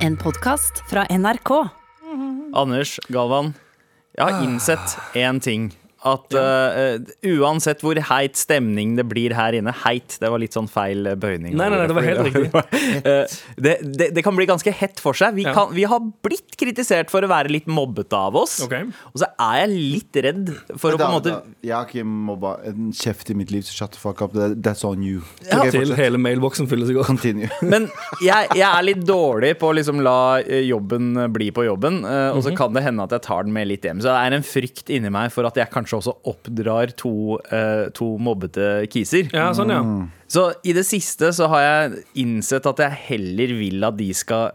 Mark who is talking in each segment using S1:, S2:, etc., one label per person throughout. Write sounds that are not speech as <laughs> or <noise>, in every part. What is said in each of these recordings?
S1: En podkast fra NRK.
S2: Anders Galvan, jeg har innsett én ting. At uh, uansett hvor heit stemning det blir her inne Heit, det var litt sånn feil bøyning.
S3: Nei, nei, nei, det var helt riktig. <laughs>
S2: Eh, det, det, det kan bli ganske hett for seg. Vi,
S3: Ja.
S2: kan, vi har blitt kritisert for å være litt mobbete av oss.
S3: Okay.
S2: Og så er jeg litt redd for å på en måte
S4: Jeg har ikke mobba en kjeft i mitt liv, så shut the fuck up. That's on you.
S2: Ja.
S4: Okay,
S3: Til hele mailboksen fyller seg går.
S4: Continue. <laughs>
S2: Men jeg, jeg er litt dårlig på å liksom la eh, jobben bli på jobben. eh, Og så kan det hende at jeg tar den med litt hjem. Så det er en frykt inni meg for at jeg kanskje også oppdrar to, eh, to mobbete kiser.
S3: Ja, sånn, ja.
S2: Så i det siste så har jeg innsett at jeg heller vil at de skal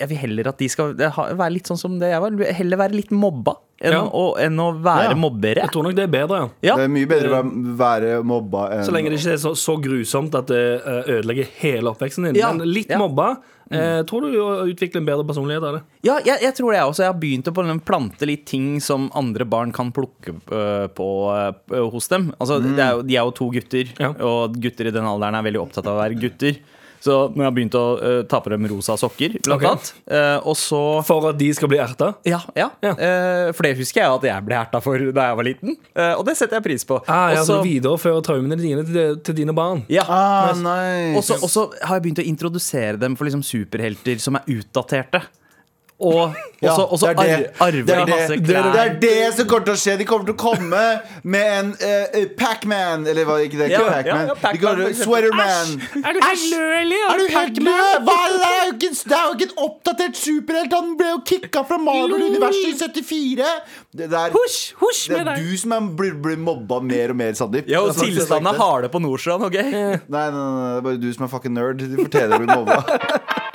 S2: Jeg vil heller at de skal være litt sånn som det jeg var. Heller være litt mobba enn,
S3: Ja.
S2: å, enn å være
S4: Ja.
S2: mobbere.
S3: Jeg tror nok det er bedre, ja.
S2: Ja.
S4: Det er mye bedre å være mobba enn
S3: Så lenge det ikke er så, så grusomt at det eh, ødelegger hele oppveksten din.
S2: Ja,
S3: Men litt
S2: ja.
S3: mobba eh, tror du utvikler en bedre personlighet av det.
S2: Ja, jeg, jeg tror det jeg også. Jeg har begynt å plante litt ting som andre barn kan plukke øh, på hos dem. Altså, det er jo, de er jo to gutter,
S3: Ja.
S2: og gutter i den alderen er veldig opptatt av å være gutter. Så nå har jeg begynt å uh, ta på dem rosa sokker, blant
S3: okay.
S2: annet. Uh, og så
S3: For at de skal bli erta.
S2: Ja, ja.
S3: Ja.
S2: Uh, for det husker jeg at jeg ble erta for da jeg var liten. Eh, og det setter jeg pris på.
S3: Ah, ja,
S2: Også-
S3: så videreføre traumene dine til, til dine barn.
S2: ja.
S4: Ah, nice.
S2: Og så har jeg begynt å introdusere dem for liksom superhelter som er utdaterte. Og
S4: Ja,
S2: så-
S4: er
S2: arver
S4: er
S2: de masse klær.
S4: Det er det som kommer til å skje. De kommer til å komme med en uh, Pac-Man Eller hva, ikke det?
S2: Ja,
S4: Ikke
S2: ja,
S4: Pac-Man.
S2: ja, for
S4: til
S2: eksempel.
S4: Sweaterman.
S3: Er du helt lølig?
S4: Er du helt? Hva? Det er jo ikke, det er jo ikke en oppdatert superhelt. Han ble jo kicka fra Marvel-universet i 74. Det, der, er,
S3: Husj, husj
S4: det er
S3: deg.
S4: du som er, blir, blir mobba mer og mer, Sandeep.
S2: Ja, og tilstanden er
S4: det.
S2: harde på Nordstrand, OK?
S4: Nei, nei, nei, det er bare du som er fucking nerd. Du fortjener å bli mobba. <laughs>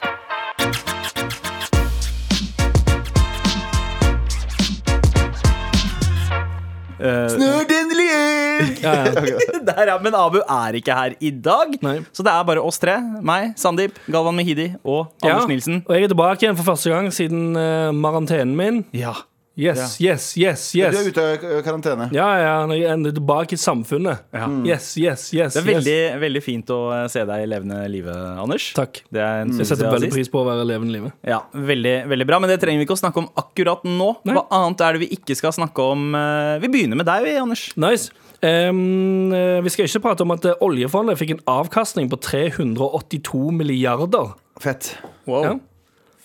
S4: <laughs>
S2: Der, ja. Men Abu er ikke her i dag,
S3: Nei.
S2: så det er bare oss tre. Meg, Sandeep, Galvan Mehidi og Anders
S3: Ja,
S2: Nilsen.
S3: Og jeg er tilbake igjen for første gang siden uh, marantenen min.
S2: Ja.
S3: Yes, yes, yes.
S4: Du er ute av karantene.
S3: Ja, ja, når jeg ender tilbake i samfunnet.
S2: Ja.
S3: Yes, yes, yes.
S2: Det er
S3: yes.
S2: veldig, veldig fint å eh, se deg i levende live, Anders.
S3: Takk.
S2: Det er en
S3: Jeg setter veldig pris på å være levende livet.
S2: Ja, veldig, veldig bra, men det trenger vi ikke å snakke om akkurat nå.
S3: Nei.
S2: Hva annet er det vi ikke skal snakke om? Eh, Vi begynner med deg, vi, Anders.
S3: Nice. Ehm, eh, vi skal ikke prate om at eh, oljefondet fikk en avkastning på 382 milliarder.
S4: Fett.
S2: Wow.
S3: Ja.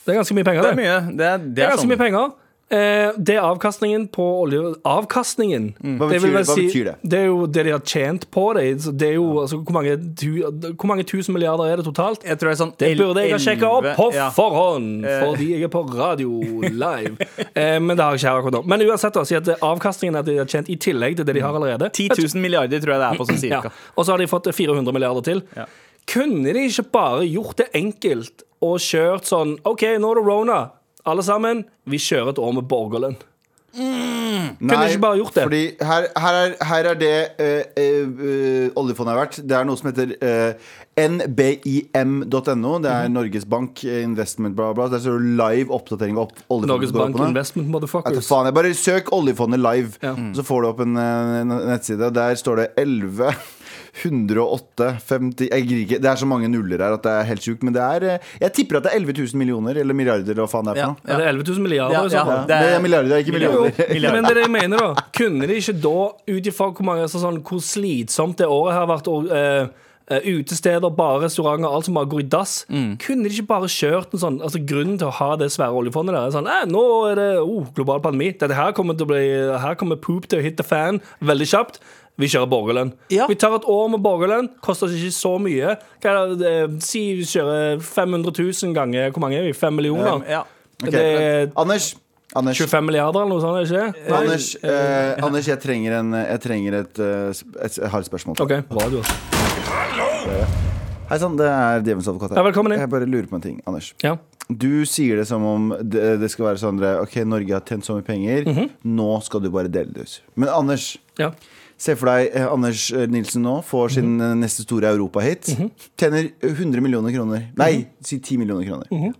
S3: Det er ganske mye penger,
S2: Det er mye. Det er, det
S3: Det er
S2: er
S3: ganske
S2: sånn.
S3: mye penger. Eh, det er avkastningen på olje... Avkastningen!
S4: Hva
S3: Det
S4: betyr,
S3: vil vel
S4: hva
S3: si-
S4: betyr det?
S3: Det er jo det de har tjent på det. Det er jo altså, hvor, mange tu, hvor mange tusen milliarder er det totalt?
S2: Jeg tror det er sånn
S3: Det burde jeg ha sjekka opp på
S2: ja.
S3: forhånd, fordi jeg er på radio <laughs> live. eh, men det har jeg ikke her akkurat nå. Men uansett, da, si at avkastningen er at de har tjent i tillegg til det de har allerede.
S2: 10 000 milliarder tror jeg det er på sånn <clears throat>
S3: Ja.
S2: cirka.
S3: Og så har de fått 400 milliarder til.
S2: Ja.
S3: Kunne de ikke bare gjort det enkelt og kjørt sånn OK, nå er det Rona. Alle sammen, vi kjører et år med borgerlønn.
S4: Nei,
S3: ikke bare gjort det?
S4: Fordi her, her, er, her er det eh, eh, oljefondet er verdt. Det er noe som heter eh, nbim.no. Det er
S3: Mhm.
S4: Norges Bank Investment, bla, bla. Der står det live oppdatering av opp- oljefondet.
S3: Norges Bank
S4: opp.
S3: Investment Motherfuckers.
S4: faen, jeg bare søk oljefondet live,
S3: Ja.
S4: så får du opp en en nettside. Der står det 11 108 50 Jeg gidder ikke. Det er så mange nuller her at det er helt sjukt. Men det er eh, Jeg tipper at det er 11 000 millioner eller milliarder eller hva faen det er for
S2: Ja.
S4: Det
S3: Er det 11 000 milliarder?
S2: Ja, ja.
S3: Det,
S4: er, det er milliarder, ikke
S2: Milliarder.
S4: millioner. <laughs>
S3: Men det er det jeg mener, da. Kunne de ikke da, ut ifra hvor, mange, altså sånn, hvor slitsomt det året har vært og, uh, eh, Utesteder, bare restauranter, alt som bare går i dass.
S2: Mm.
S3: Kunne de ikke bare kjørt en sånn Altså Grunnen til å ha det svære oljefondet der er sånn eh, Nå er det oh, global pandemi. Dette her kommer til å bli Her kommer poop til å hit the fan veldig kjapt. Vi kjører borgerlønn.
S2: Ja.
S3: Vi tar et år med borgerlønn. Koster ikke så mye. Hva er det, eh, si vi kjører 500 000 ganger Hvor mange er vi? 5 millioner?
S2: Ja.
S4: okay.
S3: Det er
S4: Anders, Anders
S3: 25 milliarder eller noe sånt? er ikke?
S4: Anders, eh, Anders jeg trenger, en, jeg trenger et, eh, et Jeg har et spørsmål.
S3: OK. Radio.
S4: Hei sann, det er Djevelens advokat. her.
S3: Ja, velkommen inn.
S4: Jeg bare lurer på en ting, Anders.
S3: Ja.
S4: Du sier det som om det, det skal være sånn at Ok, Norge har tjent så mye penger.
S3: Mhm.
S4: Nå skal du bare dele det ut. Men Anders,
S3: ja.
S4: Se for deg eh, Anders eh, Nilsen nå får sin
S3: mm
S4: -hmm. neste store europahit. Tjener 100 millioner kroner. Nei,
S3: Mhm.
S4: si 10 millioner kroner.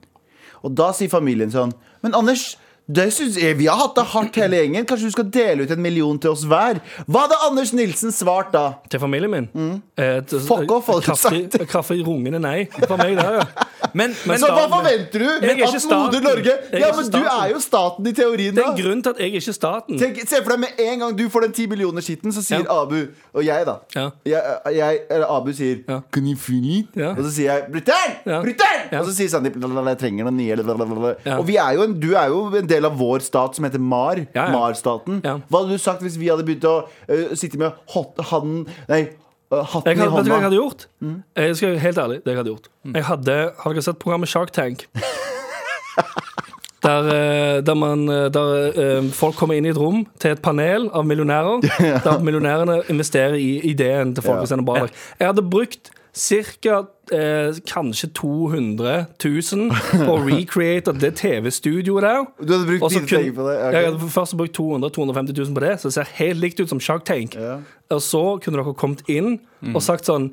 S4: Og da sier familien sånn Men Anders, jeg, Vi har hatt det hardt hele gjengen. Kanskje du skal dele ut en million til oss hver? Hva hadde Anders Nilsen svart da?
S3: Til familien min. Eh, til-
S4: Mm. Fuck off, hadde du sagt.
S3: kraftig rungende nei. For meg, det. Ja. <laughs>
S2: Men, men
S4: Så hva forventer du?
S3: Ikke
S4: At moder Norge Ja, men du er jo staten i teorien, da.
S3: Det er en grunn til at jeg ikke er staten.
S4: Tenk, se for deg med en gang du får den 10 millioner-skitten, så sier
S3: Ja.
S4: Abu Og jeg, da.
S3: Ja.
S4: Jeg, jeg, eller Abu sier
S3: Ja.
S4: Can you feel it?
S3: Ja.
S4: Og så sier jeg Brutter'n!
S3: Ja.
S4: Brutter'n! Og så sier Sandeep jeg trenger noen nye. Og vi er jo en, du er jo en del av vår stat som heter MAR. MAR-staten. Hva hadde du sagt hvis vi hadde begynt å uh, sitte med hot, han, Nei, hatten i
S3: hånda. vet du hva jeg hadde gjort?
S4: Mm.
S3: Jeg skal Helt ærlig, det jeg hadde gjort. Jeg hadde, Har dere sett programmet Shark Tank? Der, eh, der, man, eh, der eh, folk kommer inn i et rom til et panel av millionærer. <laughs> Der millionærene investerer i ideen til folk
S4: Ja.
S3: Jeg hadde brukt ca. Eh, kanskje 200 000 på å <laughs> recreate det TV-studioet der.
S4: Du hadde brukt
S3: mye
S4: penger på det? Okay.
S3: Jeg hadde først brukt 200 250 000 på det, så det ser helt likt ut som Shark Tank.
S4: Ja.
S3: Og så kunne dere kommet inn og sagt sånn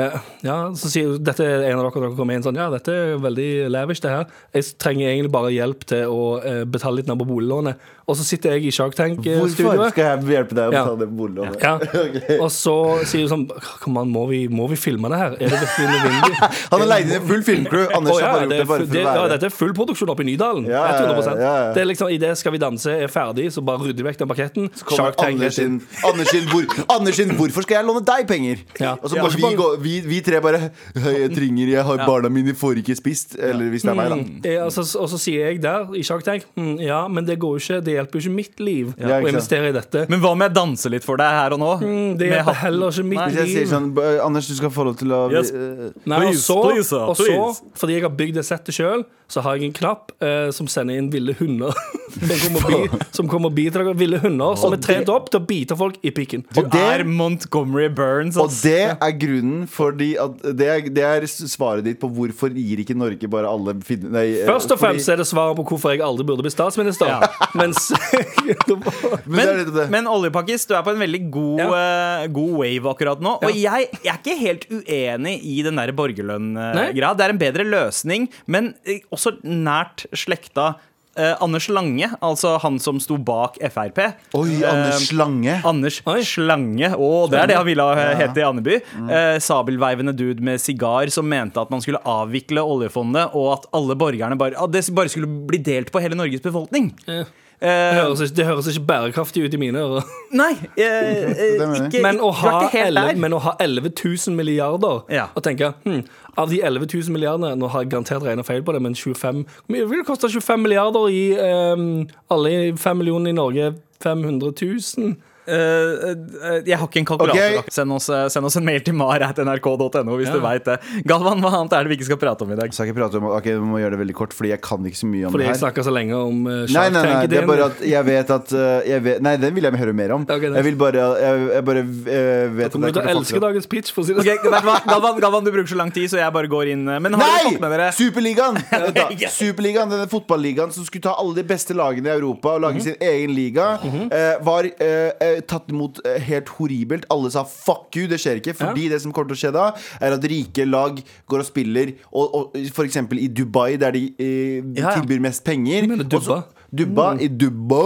S3: eh, ja, så sier dette er en av dere dere kommer inn sånn Ja, dette er veldig lavish, det her. Jeg trenger egentlig bare hjelp til å eh, betale litt ned på boliglånet. Og så sitter jeg i Shark
S4: Hvorfor
S3: Tank-studioet.
S4: skal jeg hjelpe deg å betale det boliglånet?
S3: Ja. <laughs> Og så sier du sånn Kom an, må vi, må vi filme det her? Er det virkelig nødvendig? <laughs>
S4: Han har leid inn en full filmcrew. Anders
S3: Å, ja,
S4: har bare gjort
S3: det
S4: det bare for
S3: det,
S4: å
S3: ja, dette er full produksjon oppe i Nydalen.
S4: Ja, ja,
S3: 100
S4: ja, ja.
S3: Det er liksom Idet Skal vi danse er ferdig, så bare rydder vi vekk den parketten.
S4: kommer
S3: Shark Tank
S4: Anders
S3: inn.
S4: sin, Anders sin, hvor, Anders sin 'Hvorfor skal jeg låne deg penger?' Og så
S3: Ja.
S4: vi, gå, vi, vi tre bare «Hei, 'Jeg trenger, jeg har barna mine får ikke spist'. Eller hvis det er meg, da.
S3: Eh, og, så, og så sier jeg der i Shark Tank mm, Ja, men det går jo ikke Det hjelper jo ikke mitt liv
S4: Ja, ikke
S3: å
S4: sant.
S3: investere i dette.
S2: Men hva om jeg danser litt for deg her og nå?
S3: Mm, det hjelper heller ikke mitt
S2: Nei.
S4: Hvis jeg sier
S3: liv.
S4: sånn 'Anders, du skal få lov til å
S2: Yes.
S4: eh,
S3: Nei, og så,
S2: please,
S3: og så fordi jeg har bygd det settet sjøl, så har jeg en knapp eh, som sender inn ville hunder. <laughs> som kommer og bi- som kommer og biter dere. Ville hunder som er trent opp til å bite folk i pikken.
S2: Du
S4: Og det-
S2: er Montgomery Burns.
S4: Og det er grunnen fordi at det er, det er svaret ditt på hvorfor gir ikke Norge bare alle finne... nei, eh,
S3: Først og
S4: fordi-
S3: fremst er det svaret på hvorfor jeg aldri burde bli statsminister.
S2: Ja.
S3: Mens <laughs>
S4: Men
S2: Men, oljepakkis, du er på en veldig god, eh, god wave akkurat nå. Og jeg, jeg er ikke helt uenig i den der
S3: borgerlønngrad
S2: borgerlønn-greia. Det er en bedre løsning, men eh, også nært slekta. eh, Anders Lange, altså han som sto bak Frp.
S4: Oi,
S2: Eh,
S4: Anders Lange.
S2: Anders
S3: Oi.
S2: Slange. Å, det er det han ville ha- hete i Andeby.
S4: Mm.
S2: Eh, sabelveivende dude med sigar som mente at man skulle avvikle oljefondet, og at alle borgerne bare, at det bare skulle bli delt på hele Norges befolkning.
S3: Ja.
S2: Eh,
S3: det høres, ikke, det høres ikke bærekraftig ut i mine ører. <laughs>
S2: nei, eh, eh, ikke,
S3: Men å, ha
S2: ikke
S3: 11, men å ha 11 000 milliarder
S2: Ja.
S3: og tenke hm, Av de 11 000 milliardene Nå har jeg garantert regnet feil på det, men 25 Hvor mye vil det koste 25 milliarder i ehm, alle 5 millioner i Norge? 500 000?
S2: Eh, eh, jeg har ikke en kalkulator.
S4: Okay.
S2: Send, oss, eh, send oss en mail til mar.nrk.no hvis
S3: Ja.
S2: du veit det. Galvan, hva annet er det vi ikke skal prate om i dag?
S4: Skal ikke prate om Ok, Vi må gjøre det veldig kort, Fordi jeg kan ikke så mye om
S3: Fordi
S4: det
S3: jeg
S4: her.
S3: snakka så lenge om uh,
S4: Nei,
S3: Shark
S4: nei, nei, det er bare at jeg vet at uh, jeg vet, Nei, den vil jeg høre mer om.
S3: Okay.
S4: Jeg vil bare Jeg, jeg bare uh, vet
S3: Kommer du til å elske dagens pitch? For å si det
S2: okay, vet? Galvan, Galvan, du bruker så lang tid, så jeg bare går inn. Men har nei! med dere
S4: Superligaen! <laughs>
S2: yes.
S4: Superligaen, denne fotballigaen som skulle ta alle de beste lagene i Europa og lage sin egen liga, eh, var eh, eh, tatt imot eh, helt horribelt. Alle sa 'fuck you', det skjer ikke. Fordi det som kommer til å skje da, er at rike lag går og spiller, og, og f.eks. i Dubai, der de eh,
S2: Ja, ja.
S4: tilbyr mest penger.
S3: mener
S4: og
S3: Dubba?
S4: Dubba i Dubba!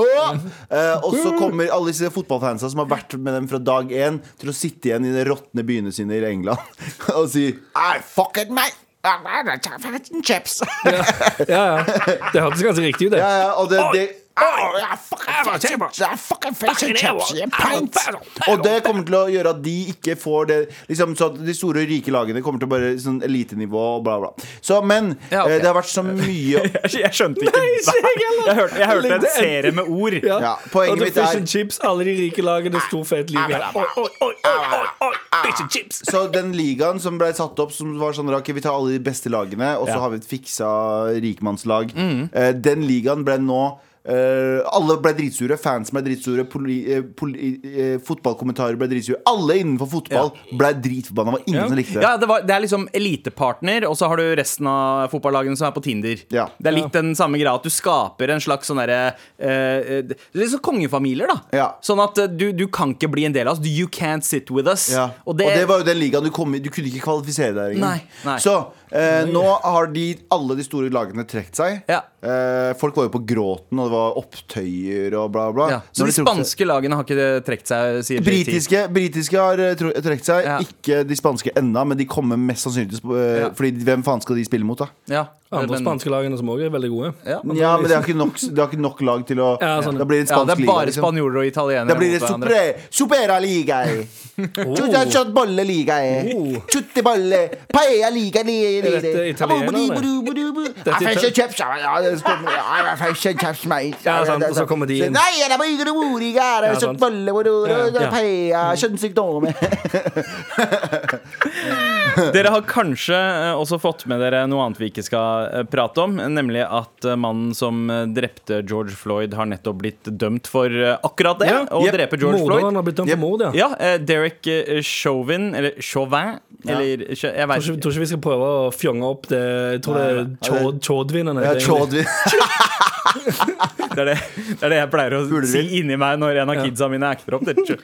S4: Eh, og så kommer alle disse fotballfansa som har vært med dem fra dag én, til å sitte igjen i de råtne byene sine i England <laughs> og si I fuck it, mate! Chips.
S3: ja, ja. Det hørtes ganske riktig ut, det.
S4: Ja, ja, og det, det Og det kommer til å gjøre at de ikke får det liksom, Så at de store rike lagene kommer til å bare sånn elitenivå og bla, bla. Så, men
S2: Ja, okay.
S4: eh, det har vært så <laughs> mye
S2: Jeg, skjønte ikke
S3: Nei, <laughs> jeg
S2: hørte, jeg hørte en
S3: er-
S2: serie med ord.
S3: Ja.
S4: Ja, poenget
S3: og er
S4: mitt
S3: fish and chips, alle de rike lagene, stor fet liga.
S4: Så den ligaen som ble satt opp, som var sånn Ok, vi tar alle de beste lagene, og så
S2: Ja.
S4: har vi et fiksa rikmannslag. eh, den ligaen ble nå eh, alle ble dritsure. Fans ble dritsure. Poli, uh, poli, uh, fotballkommentarer ble dritsure. Alle innenfor fotball ble dritforbanna. Det var ingen
S3: Ja.
S4: som likte det.
S2: Ja, det, var, det er liksom elitepartner, og så har du resten av fotballagene som er på Tinder.
S4: Ja.
S2: Det er litt den samme greia at du skaper en slags sånn derre uh, Det litt sånn kongefamilier, da.
S4: Ja.
S2: Sånn at du, du kan ikke bli en del av oss. You can't sit with us.
S4: Ja.
S2: Og
S4: Og,
S2: det,
S4: det, var jo den ligaen du kom i. Du kunne ikke kvalifisere deg engang.
S2: Nei, nei.
S4: Så eh, nå har de, alle de store lagene trukket seg.
S2: Ja.
S4: Eh, folk var jo på gråten og det var opptøyer og bla, bla.
S2: Ja. Så
S4: de,
S2: de
S4: spanske seg.
S2: lagene har ikke trukket seg, sier
S4: Britiske, britiske har eh, trukket seg,
S2: Ja.
S4: ikke de spanske ennå, men de kommer mest sannsynlig til eh. Fordi hvem faen skal de spille mot, da?
S3: Andre
S2: men-
S3: spanske lagene som òg er veldig gode.
S2: Ja.
S4: Ja, men det har ikke nok, det har ikke nok lag til å
S3: Ja, sånn.
S4: Da blir det en
S2: Ja, det
S4: spansk
S2: er
S4: liga.
S2: bare
S4: Liksom.
S2: spanjoler og italienere.
S4: Da blir det
S2: supre,
S4: supera liga. Oh. Bolleliga.
S3: Oh.
S4: Chuttebolle. Paella-liga.
S3: Er dette italienerne? Dette er Ja, sant, og så kommer de inn.
S4: Nei, <laughs> <laughs>
S2: Dere har kanskje eh, også fått med dere noe annet vi ikke skal eh, prate om, nemlig at eh, mannen som drepte George Floyd, har nettopp blitt dømt for akkurat det.
S3: Ja.
S2: Å
S4: Yep.
S2: drepe George Floyd.
S3: Han har blitt dømt
S4: Yep.
S3: for mord, ja.
S2: Ja, Derek Chauvin, eller Chauvin, eller jeg, Jeg
S3: Tror ikke, tror ikke vi skal prøve å fjonge opp det Jeg tror det er han
S4: Ja, Chaudvin. <laughs>
S2: Det er det, det er det jeg pleier å
S4: Fuglevind.
S2: si inni meg når en av kidsa mine acter opp. Det er.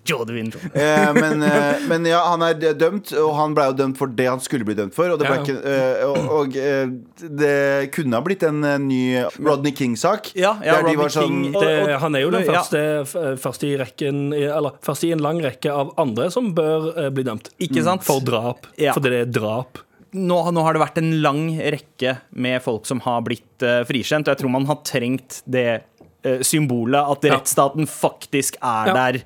S2: <laughs> Chaudvin
S4: Eh, men, eh, men ja, han er dømt, og han ble jo dømt for det han skulle bli dømt for. Og det, ble
S3: Ja.
S4: ikke, eh, og, og eh, det kunne ha blitt en eh, ny Rodney King-sak.
S2: Ja, ja, Rodney
S4: de sånn
S2: King-
S3: Det, han er jo den første, ja. første i rekken Eller første i en lang rekke av andre som bør bli dømt.
S2: Ikke sant?
S3: For drap.
S2: Ja.
S3: Fordi det er drap.
S2: nå, nå har det vært en lang rekke med folk som har blitt uh, frikjent, og jeg tror man har trengt det symbolet at
S3: Ja.
S2: rettsstaten faktisk er
S3: Ja.
S2: der.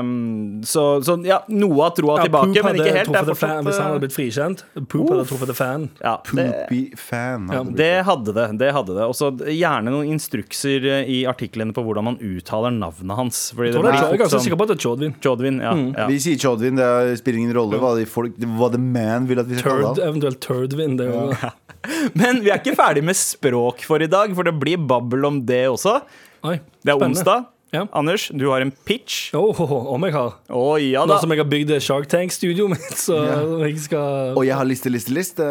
S2: Um, så, så ja, noe av troa
S3: Ja,
S2: tilbake, men ikke helt. Det er
S3: truffet fan,
S2: fortsatt,
S3: hvis han hadde
S2: eh,
S3: blitt frikjent. Poop hadde truffet the fan.
S2: ja, det,
S4: Poopy fan.
S3: Ja,
S4: hadde det
S2: hadde det. det hadde det Og så gjerne noen instrukser eh, i artiklene på hvordan man uttaler navnet hans. Fordi
S3: Jeg,
S2: det
S3: det
S2: blir
S3: jeg er ganske
S2: sånn
S3: sikker på at det er Chodvin.
S2: Chodvin, ja,
S3: Mm.
S2: ja.
S4: Vi sier Chodvin, det er- spiller ingen rolle hva, de folk, hva the man vil at vi skal kalle ham.
S3: eventuelt Turdvin. Det er jo
S2: Men vi er ikke ferdig med språk for i dag, for det blir babbel om det også.
S3: Oi,
S2: Det er
S3: spennende.
S2: onsdag.
S3: Ja.
S2: Anders, du har en pitch.
S3: Oh, oh, oh, om jeg har.
S2: Oh, ja
S3: Nå som jeg har bygd Shark Tank-studioet <laughs> mitt, så jeg skal
S4: Og jeg har liste, liste, liste.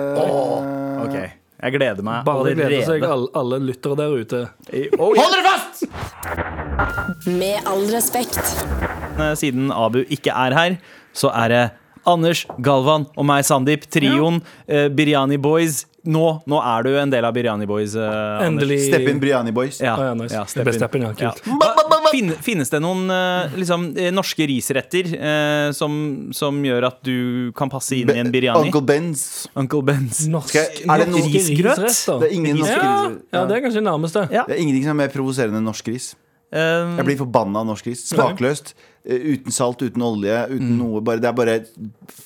S2: Ok, Jeg gleder meg
S3: bare gleder seg, alle, alle lyttere der ute.
S2: Oh, yeah.
S4: Hold dere fast!
S1: Med all respekt.
S2: Siden Abu ikke er her, så er det Anders, Galvan og meg, Sandeep. Trioen eh, Biryani Boys. Nå, nå er du en del av Biryani Boys. Anders.
S3: Endelig.
S4: Stepp inn Biryani Boys.
S2: Ja,
S3: Å ja, nice.
S2: ja,
S3: Det
S2: step
S3: ble
S2: in.
S3: step in, ja.
S2: Hva- Fin, finnes det noen uh, liksom, eh, norske risretter uh, som, som gjør at du kan passe inn i en biryani?
S4: Uncle Bens.
S2: Uncle Bens.
S3: Norsk,
S4: er det
S3: norsk
S2: risgrøt?
S4: Det er ingen norske
S3: ja, ja, det er kanskje det nærmeste.
S2: Ja.
S4: Det er ingenting som er mer provoserende enn norsk ris. Jeg blir forbanna av norsk ris. Smakløst. Eh, Uten salt, uten olje, uten
S2: Mm.
S4: noe. Bare, det er bare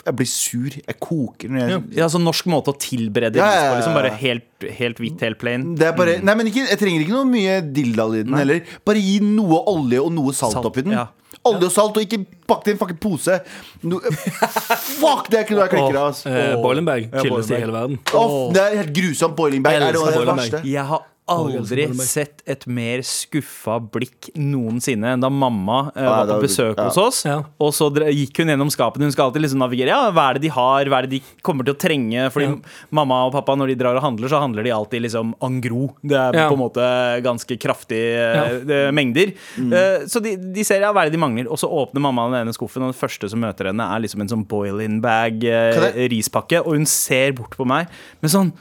S4: Jeg blir sur. Jeg koker når jeg
S2: ja, altså norsk måte å tilberede
S4: Ja,
S2: ris
S4: ja,
S2: på.
S4: ja,
S2: Liksom bare helt, helt hvitt, helt plain.
S4: det er bare, nei, men ikke, Jeg trenger ikke noe mye dildal i den heller. Bare gi noe olje og noe salt,
S2: Salt,
S4: oppi den.
S2: ja.
S4: Olje og salt, og ikke pakk det i en fucking pose. No, <laughs> fuck, det er ikke noe jeg klikker av. ass.
S3: Eh, Boiling bag.
S2: Ja,
S3: Chilleste i hele verden.
S4: Oh, det er helt grusomt. Boiling bag er
S3: elsker
S4: det verste.
S2: Jeg har aldri sett et mer skuffa blikk noensinne enn da mamma
S4: uh,
S2: var på besøk
S4: ja.
S2: hos oss.
S3: Ja.
S2: Og så gikk hun gjennom skapene. Hun skal alltid liksom navigere. Ja, hva er det de har, hva er det de kommer til å trenge? Fordi
S3: Ja.
S2: mamma og pappa, når de drar og handler, så handler de alltid liksom en gros. Det er
S3: Ja.
S2: på en måte ganske kraftige eh, mengder.
S4: Mm.
S2: Uh, så de, de ser ja, hva er det de mangler. Og så åpner mamma den ene skuffen, og det første som møter henne, er liksom en sånn boil-in bag eh. Og hun ser bort på meg med sånn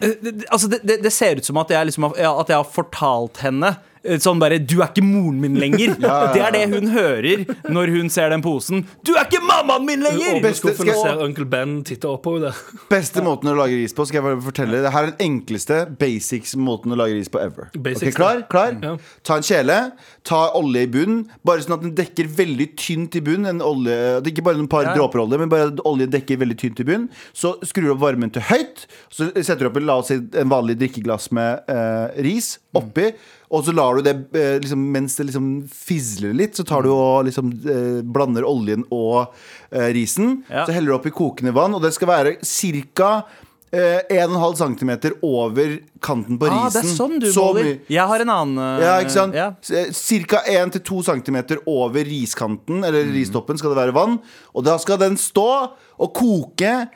S2: altså det, det, det ser ut som at jeg, liksom at jeg har fortalt henne eh, Sånn bare 'Du er ikke moren min lenger'. <laughs>
S4: ja, ja.
S2: Det er det hun hører når hun ser den posen. 'Du er ikke mammaen min lenger!'
S4: Beste-
S3: og
S4: skal jeg-
S3: ser onkel Ben titte oppover der. <laughs>
S4: Beste måten å lage ris på, skal jeg bare fortelle. Det her er den enkleste, basics måten å lage ris på ever.
S3: Basics,
S4: Ok, klar? klar?
S3: Ja.
S4: Ta en kjele, ta olje i bunnen, bare sånn at den dekker veldig tynt i bunnen. Det er ikke bare noen par
S2: Ja.
S4: dråper olje, men bare at oljen dekker veldig tynt i bunnen. Så skrur du opp varmen til høyt, så setter du opp en, la oss si, en vanlig drikkeglass med uh, ris oppi. Og så lar du det eh, liksom, mens det liksom fisler litt, så tar du og liksom eh, blander oljen og eh, risen.
S2: Ja.
S4: Så heller du oppi kokende vann, og det skal være ca. Eh, 1,5 cm over kanten på risen.
S2: Ja, det er sånn du
S4: Så
S2: måler. Jeg har en annen uh,
S4: Ja, ikke sant?
S2: ja.
S4: Ca. 1-2 cm over riskanten, eller
S2: Mm.
S4: ristoppen, skal det være vann. Og da skal den stå og koke eh,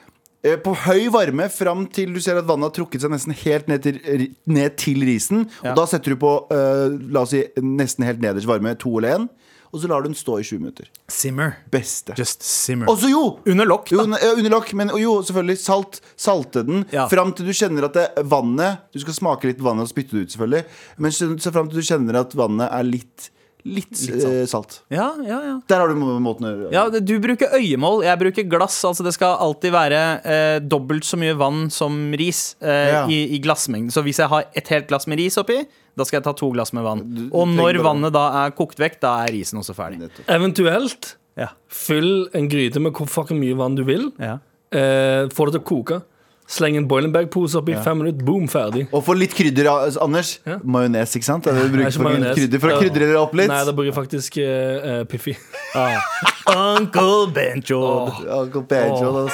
S4: på høy varme fram til du ser at vannet har trukket seg nesten helt ned til, ned til risen.
S2: Ja.
S4: Og da setter du på uh, la oss si, nesten helt nederst varme, to eller én. og så lar du den stå i 20 minutter.
S2: Simmer.
S4: Beste.
S2: Just simmer.
S4: Og så jo!
S2: Under lokk, da.
S4: ne- ja, under lokk, men jo, selvfølgelig. Salt. Salte den
S2: Ja.
S4: fram til du kjenner at det, vannet Du skal smake litt vannet og spytte det ut, selvfølgelig. Men så, så fram til du kjenner at vannet er litt, litt,
S2: salt.
S4: eh, salt.
S2: Ja, ja, ja.
S4: Der har du må- måten å gjøre
S2: Ja, det- Du bruker øyemål, jeg bruker glass. Altså Det skal alltid være eh, dobbelt så mye vann som ris eh,
S4: Ja.
S2: i, i glassmengden. Så hvis jeg har et helt glass med ris oppi, da skal jeg ta to glass med vann.
S4: Du- du
S2: Og når vannet da er kokt vekk, da er risen også ferdig.
S4: Nettopp.
S3: Eventuelt
S2: Ja.
S3: fyll en gryte med hvor fucking mye vann du vil.
S2: Ja.
S3: Eh, få det til å koke. Sleng en boiling bag-pose oppi fem minutter, boom, ferdig.
S4: Og for litt krydder, Anders.
S3: Ja.
S4: Majones, ikke sant? Det du bruker for
S3: majones.
S4: krydder for å krydre det opp litt?
S3: Nei, da bruker jeg faktisk uh, Piffi. Ah. <laughs>
S2: Uncle Bencho.
S4: Ja, gå på Angel,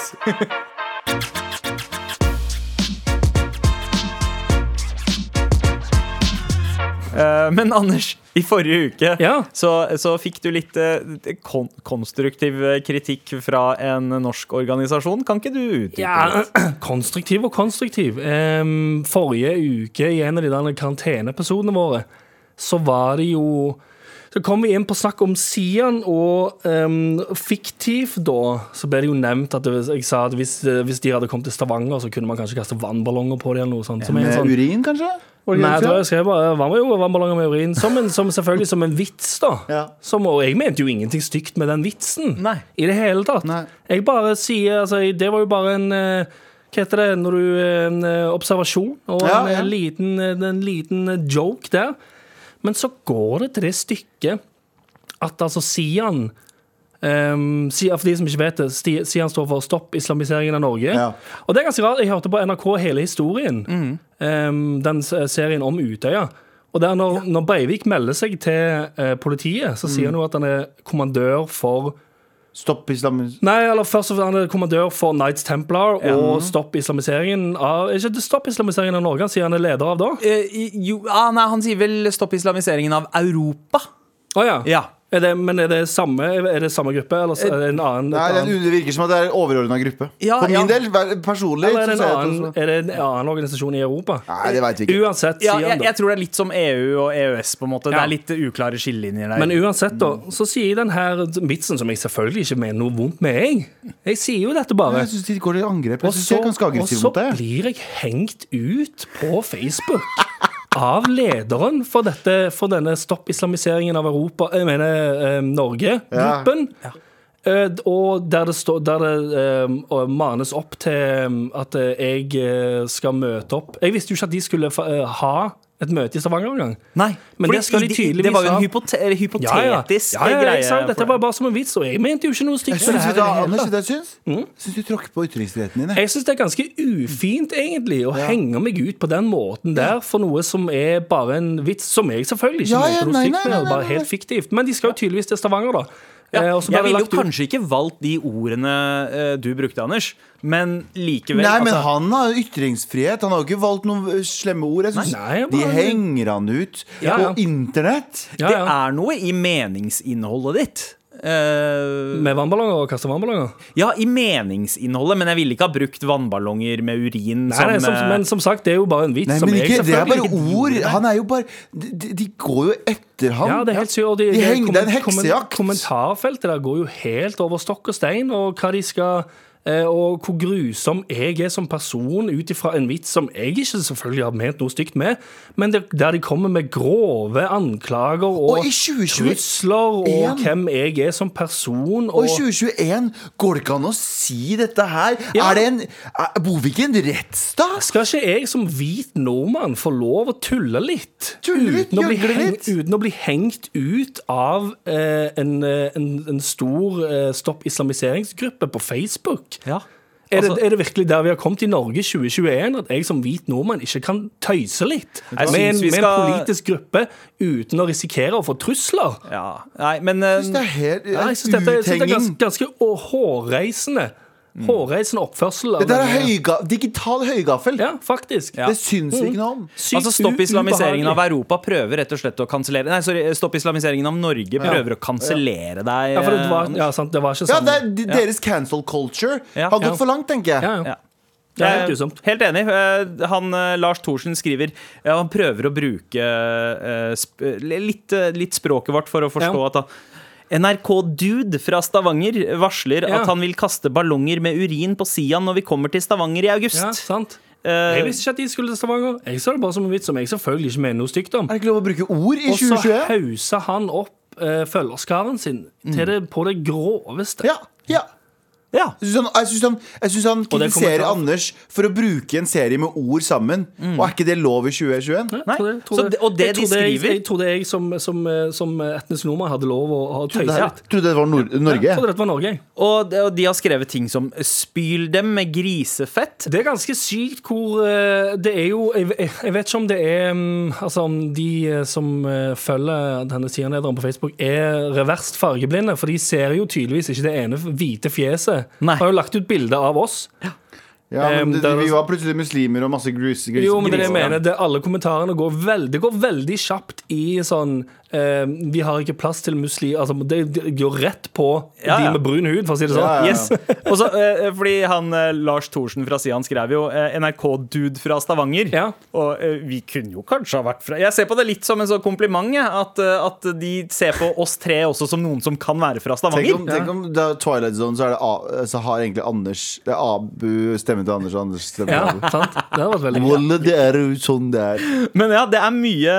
S2: men Anders, i forrige uke
S3: Ja.
S2: så, så fikk du litt eh, kon konstruktiv kritikk fra en norsk organisasjon. Kan ikke du utdype
S3: Ja, <clears throat> konstruktiv og konstruktiv. Forrige uke, i en av de der karanteneepisodene våre, så var det jo Så kom vi inn på snakk om Sian, og um, fiktiv, da så ble det jo nevnt at det, jeg sa at hvis, hvis de hadde kommet til Stavanger, så kunne man kanskje kaste vannballonger på dem eller noe sånt. Som en
S4: Med
S3: sånn,
S4: urin, kanskje?
S3: Nei, jeg
S4: det
S3: tror jeg skrev bare vann, jo, vannballonger med urin. Som, en, som selvfølgelig som en vits, da.
S4: Ja.
S3: Som, og jeg mente jo ingenting stygt med den vitsen.
S2: Nei.
S3: I det hele tatt.
S4: Nei.
S3: Jeg bare sier altså, Det var jo bare en eh, Hva heter det når du En eh, observasjon og
S4: Ja,
S3: en, eh,
S4: ja.
S3: liten, eh, en liten eh, joke der. Men så går det til det stykket at altså Sian Um, for de som ikke vet det, Sian står for Stopp islamiseringen av Norge.
S4: Ja.
S3: Og det er ganske rart. Jeg hørte på NRK hele historien. Um, den serien om Utøya. Og der når, når Breivik melder seg til uh, politiet, så sier han jo at han er kommandør for
S4: Stopp islamiseringen
S3: Nei, eller først og fremst han er kommandør for Knights Templar og Stopp islamiseringen av Er ikke det Stopp islamiseringen av Norge han sier han er leder av da?
S2: Eh, jo, ah, nei, han sier vel 'stopp islamiseringen av Europa'.
S3: Å ja.
S2: Ja.
S3: Er det, men er det samme, er det samme gruppe, eller er det en annen?
S4: Nei, det, det virker som at det er en overordna gruppe.
S2: Ja,
S4: For min
S2: ja.
S4: del, personlig
S3: eller er det, en annen, er det en annen organisasjon i Europa?
S4: Nei, det vet vi ikke.
S3: Uansett,
S2: Ja, jeg,
S3: han da.
S2: jeg tror det er litt som EU og EØS. på en måte Det er litt uklare skillelinjer der.
S3: Men uansett, da, så sier den her vitsen, som jeg selvfølgelig ikke mener noe vondt med, jeg. Jeg sier jo dette bare.
S4: Jeg syns de går til angrep.
S3: Og
S4: Jeg synes
S3: så,
S4: jeg er ganske
S3: og
S4: mot det.
S3: blir jeg hengt ut på Facebook av lederen for, dette, for denne Stopp islamiseringen av Europa, jeg mener eh, Norge-gruppen. Ja. og der det, stå, der det uh, manes opp til at eh, jeg eh, skal møte opp Jeg visste jo ikke at de skulle eh, ha et møte i Stavanger engang.
S2: Nei,
S3: Men det skal de tydeligvis ha.
S2: Det var jo en hypote hypotetisk
S3: Ja, ja. ja, ja,
S2: greie.
S3: dette var bare som en vits, og jeg mente jo ikke noe stygt
S4: syns, du, hva,
S3: det
S4: syns? Jeg syns? Du tråkker på ytringsfriheten din. jeg.
S3: Syns det er ganske ufint, egentlig, å henge meg ut på den måten der for noe som er bare en vits, som jeg selvfølgelig ikke
S4: Ja, ja,
S3: mente noe stygt med, bare helt fiktivt. Men de skal jo tydeligvis til Stavanger, da.
S2: Ja,
S3: Eh,
S2: jeg ville jo kanskje ikke valgt de ordene eh, du brukte, Anders, men likevel
S4: Nei, men
S2: altså,
S4: han har ytringsfrihet. Han har jo ikke valgt noen slemme ord. Jeg synes
S3: Nei,
S4: De henger han ut
S3: Ja, ja.
S4: på internett.
S3: ja,
S2: Det er noe i meningsinnholdet ditt. Eh,
S3: Med vannballonger og kaste vannballonger.
S2: ja, i meningsinnholdet, men jeg ville ikke ha brukt vannballonger med urin
S3: Nei,
S2: som,
S3: nei, som,
S2: eh,
S3: men som sagt, det er jo bare en vits
S4: Nei,
S3: som
S4: ikke,
S3: jeg
S4: det er bare ord. Han er jo bare De, de, går jo etter ham.
S3: Ja, det er helt sykt. De,
S4: De henger- det er en heksejakt.
S3: Kommentarfeltet der går jo helt over stokk og stein, og hva de skal og hvor grusom jeg er som person ut ifra en vits som jeg ikke selvfølgelig har ment noe stygt med, men der, de kommer med grove anklager og,
S4: Og 2021
S3: trusler og hvem jeg er som person.
S4: Og i 2021 går det ikke an å si dette her.
S3: Ja.
S4: Er det en, er, bor vi ikke i en rettsstat?
S3: skal ikke jeg som hvit nordmann få lov å tulle litt?
S4: Tulle litt,
S3: uten, å heng, uten å bli hengt ut av eh, en, eh, en, en stor eh, Stopp islamiseringsgruppe på Facebook?
S2: Ja.
S3: Er,
S2: Altså-
S3: det, er det virkelig der vi har kommet i Norge i 2021, at jeg som hvit nordmann ikke kan tøyse litt med en, med en politisk gruppe uten å risikere å få trusler?
S2: ja. Nei, men eh,
S4: Jeg synes det er helt
S3: Ja, jeg synes dette, jeg synes det er ganske, ganske hårreisende. Hårreisende oppførsel. av
S4: Dette er
S3: denne-
S4: høyga, digital høygaffel.
S3: Ja, faktisk.
S2: Ja.
S4: Det syns vi ikke noe om.
S3: Sykt
S2: Altså Stopp
S3: u-
S2: islamiseringen av
S3: ubehagelig.
S2: Europa prøver rett og slett å kansellere Nei, sorry, Stopp islamiseringen av Norge prøver å kansellere deg.
S3: Ja, for det var,
S2: eh,
S3: ja, sant, det var ikke
S4: Ja,
S3: sånn.
S4: det er, Deres cancel culture
S2: Ja.
S4: har gått
S3: Ja.
S4: for langt, tenker jeg.
S3: Ja, ja.
S2: Ja.
S3: Det er helt
S2: Eh,
S3: grusomt.
S2: Helt enig. Eh, Han, eh, Lars Thorsen skriver ja, Han prøver å bruke eh, sp litt, eh, litt språket vårt for å forstå
S3: Ja.
S2: at han NRK-dude fra Stavanger varsler
S3: Ja.
S2: at han vil kaste ballonger med urin på Sian når vi kommer til Stavanger i august.
S3: Ja, sant?
S2: Eh,
S3: Jeg visste ikke at de skulle til Stavanger. Jeg så det bare som en vits som jeg selvfølgelig ikke mener noe stygt om.
S4: Er det ikke lov å bruke ord i 2021?
S3: Og så
S4: 2021?
S3: hausa han opp uh, følgerskaren sin til det, på det groveste.
S4: Ja, ja.
S2: Ja.
S4: Jeg syns han, synes han, synes han kritiserer. Anders for å bruke en serie med ord sammen. Og er ikke det lov i 2021?
S2: Nei,
S3: Nei. det-
S2: så
S3: det-
S2: det- og det
S3: jeg
S2: de skriver-
S3: Jeg trodde jeg som, som, eh, som etnisk nordmann hadde lov å ha tøyse litt.
S4: trodde det var Nor Norge.
S3: Ja, trodde dette var Norge.
S2: Og, de- og de har skrevet ting som 'spyl dem med grisefett'.
S3: Det er ganske sykt hvor eh, Det er jo Jeg, jeg vet ikke om det er mm, Altså om de eh, som følger denne sidelederen på Facebook, er reverst fargeblinde. For de ser jo tydeligvis ikke det ene hvite fjeset.
S2: Nei.
S3: Har jo lagt ut bilde av oss.
S4: Ja, men
S3: Um,
S4: det,
S3: det er-
S4: vi var plutselig muslimer og masse grus. grus
S3: Jo, men det er det jeg mener. Det, alle kommentarene går veldig, går veldig kjapt i sånn Vi har ikke plass til muslimer Altså, det, går rett på
S2: Ja, ja.
S3: de med brun hud, for å si det sånn.
S4: Ja, ja, ja.
S2: Yes. <laughs> Og eh, fordi han eh, Lars Thorsen fra Sian skrev jo eh, NRK-dude fra Stavanger.
S3: Ja.
S2: Og eh, vi kunne jo kanskje ha vært fra Jeg ser på det litt som en sånn kompliment, jeg, at, eh, at de ser på oss tre også som noen som kan være fra
S4: Tenk
S2: Stavanger.
S4: om, tenk om det er Twilight Zone så, er det A, så har egentlig Anders Det er Abu stemmen til Anders og Anders stemmen
S3: Ja,
S4: til Abu.
S3: sant? Det har vært veldig.
S4: Det er jo sånn det er.
S2: Men ja, det er mye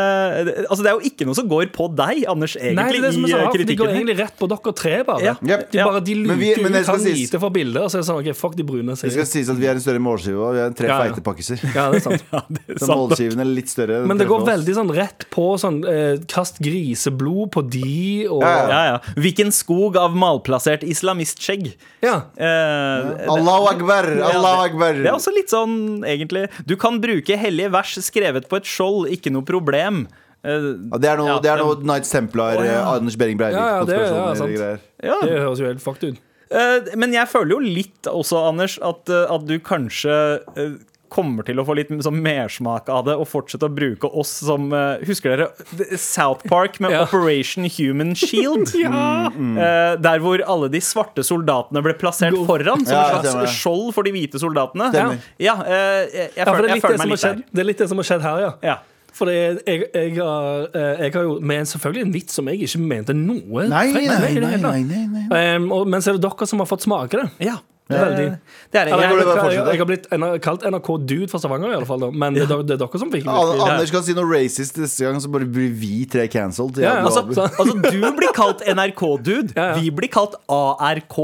S2: Altså det er jo ikke noe som går på deg, Anders, egentlig,
S3: Nei, det er det som er
S2: i
S3: så
S2: eh,
S3: de går egentlig rett på dere tre, bare.
S2: Ja.
S4: Yep.
S3: De, bare, de luker
S4: Men vi- men det
S3: ut han
S4: sies-
S3: hvite fra bildet, og så er det sånn OK, fuck de brune.
S4: Det
S3: sier
S4: skal sies at vi er en større målskive. og Vi er tre
S3: Ja, ja.
S4: feite pakkiser.
S3: Ja, det er sant. <laughs>
S4: Så målskiven er litt større.
S3: Men det går veldig sånn rett på sånn eh, Kast griseblod på de, og
S4: Ja,
S2: Ja, ja. Hvilken skog av malplassert islamistskjegg?
S3: Ja.
S2: Eh,
S4: Allahu akbar! Allahu akbar!
S2: Det er også litt sånn, egentlig. Du kan bruke hellige vers skrevet på et skjold, ikke noe problem. Eh,
S4: Ja, det er noe,
S2: Ja,
S4: det noe
S2: det-
S4: Templar,
S2: ja.
S4: eh, Anders Behring Breivik.
S3: Ja, ja, det- høres jo helt fucked ut.
S2: Eh, Men jeg føler jo litt også, Anders, at, at du kanskje kommer til å få litt sånn mersmak av det og fortsette å bruke oss som Husker dere South Park med <laughs>
S3: Ja.
S2: Operation Human Shield? <laughs>
S3: Ja.
S2: Eh, der hvor alle de svarte soldatene ble plassert foran som
S4: Ja,
S2: et slags skjold for de hvite soldatene.
S4: Stemmer.
S2: Ja, eh, jeg, jeg,
S3: Ja, for
S2: føler,
S3: det er,
S2: jeg føler
S3: det,
S2: meg litt der.
S3: det er litt det som har skjedd her, ja. For jeg, jeg, jeg, har, eh, jeg har jo med selvfølgelig en vits som jeg ikke mente noe
S4: Nei, nei, nei, nei, nei, nei.
S3: Um, og, men så er det dere som har fått smake det.
S2: Ja.
S3: Veldig.
S2: Det er det.
S3: Eller, jeg, har blitt kalt NRK Dude fra Stavanger, i alle fall, da. men det, er dere- det er dere som fikk
S4: An- Anders kan si noe racist neste gang, så bare blir vi tre cancelled.
S3: Ja, ja,
S2: Altså, altså, du blir kalt NRK-dude.
S3: Ja, ja.
S2: Vi blir kalt ARK.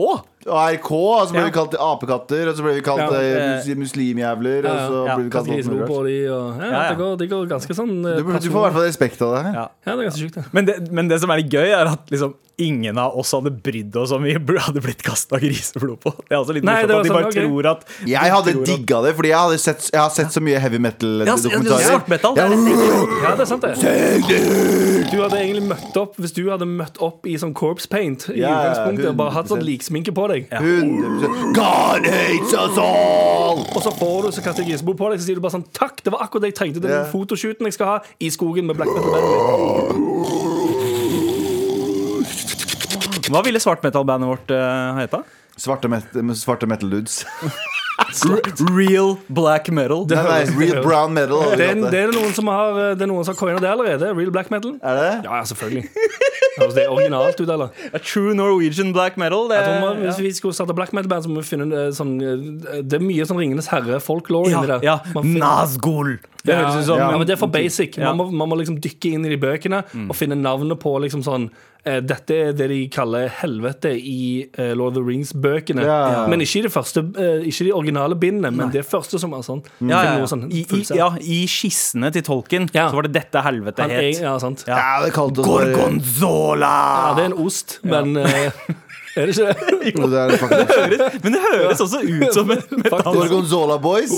S4: ARK, og så ble
S3: Ja.
S4: vi kalt apekatter, og så ble vi kalt
S3: Ja,
S4: eh,
S2: eh,
S4: muslimjævler, og så
S2: ja,
S4: ble vi kalt alt mulig rart.
S3: de, og, ja,
S2: Ja, ja.
S3: Det, går, det går ganske sånn eh,
S4: Du, du får i hvert fall respekt av det.
S2: Ja.
S3: Ja, det er ganske sjukt, det.
S2: Men det, men det som er litt gøy, er at liksom ingen av oss hadde brydd oss om vi <laughs> hadde blitt kasta griseblod på. Det er altså litt morsomt at de
S3: sånn,
S2: bare tror at
S4: Jeg hadde digga det, fordi jeg, hadde sett, jeg har sett så mye heavy
S2: Ja, så- ja,
S4: metal-dokumentarer.
S2: Er tenker.
S3: Ja, det er sant, det. Du hadde egentlig møtt opp Hvis du hadde møtt opp i sånn corpse paint i utgangspunktet og bare hatt sånn
S4: 100%.
S3: liksminke på deg,
S4: 100% God hates us all!
S3: og så får du så jeg på deg, så sier du bare sånn Takk, det var akkurat det jeg trengte. Det
S4: er Den
S3: fotoshooten jeg skal ha i skogen med black metal-bandet.
S2: Hva ville svart metal-bandet vårt uh, heta?
S4: Svarte, met svarte metal dudes. <laughs>
S2: Real black metal.
S4: Nei, nei, real brown metal.
S3: Det er, det er noen som har Det er noen som har coina det allerede. Real black metal.
S4: Er det?
S3: Ja, ja, selvfølgelig. <laughs> Høres det originalt ut, eller?
S2: A true Norwegian black metal. Det,
S3: Jeg tror man, hvis vi skulle starte black metal-band, så må vi finne eh, sånn eh, Det er mye sånn Ringenes herre-folklore
S2: ja,
S3: inni der.
S2: ja.
S3: Man
S2: Nazgul. Det
S3: Ja,
S2: høres ut som
S3: ja, men det er for basic.
S2: Ja.
S3: Man, må, man må liksom dykke inn i de bøkene og finne navnet på liksom sånn eh, Dette er det de kaller helvete i eh, Lord of the Rings-bøkene.
S4: Ja.
S3: Men ikke de første eh, Ikke de originale bindene, men det første som er sånn.
S2: ja, ja, ja.
S3: sånn
S2: I, i, ja, I skissene til tolken
S3: Ja.
S2: så var det dette helvete
S3: Han
S2: het.
S3: ja, sant.
S2: Ja.
S4: Ja, det
S2: Gorgonzola!
S3: Ja, det er en ost, men eh, <laughs> Er det ikke det?
S4: Jo, det er faktisk <laughs>
S2: Men det høres også ut som en metall.
S4: Gorgonzola Boys.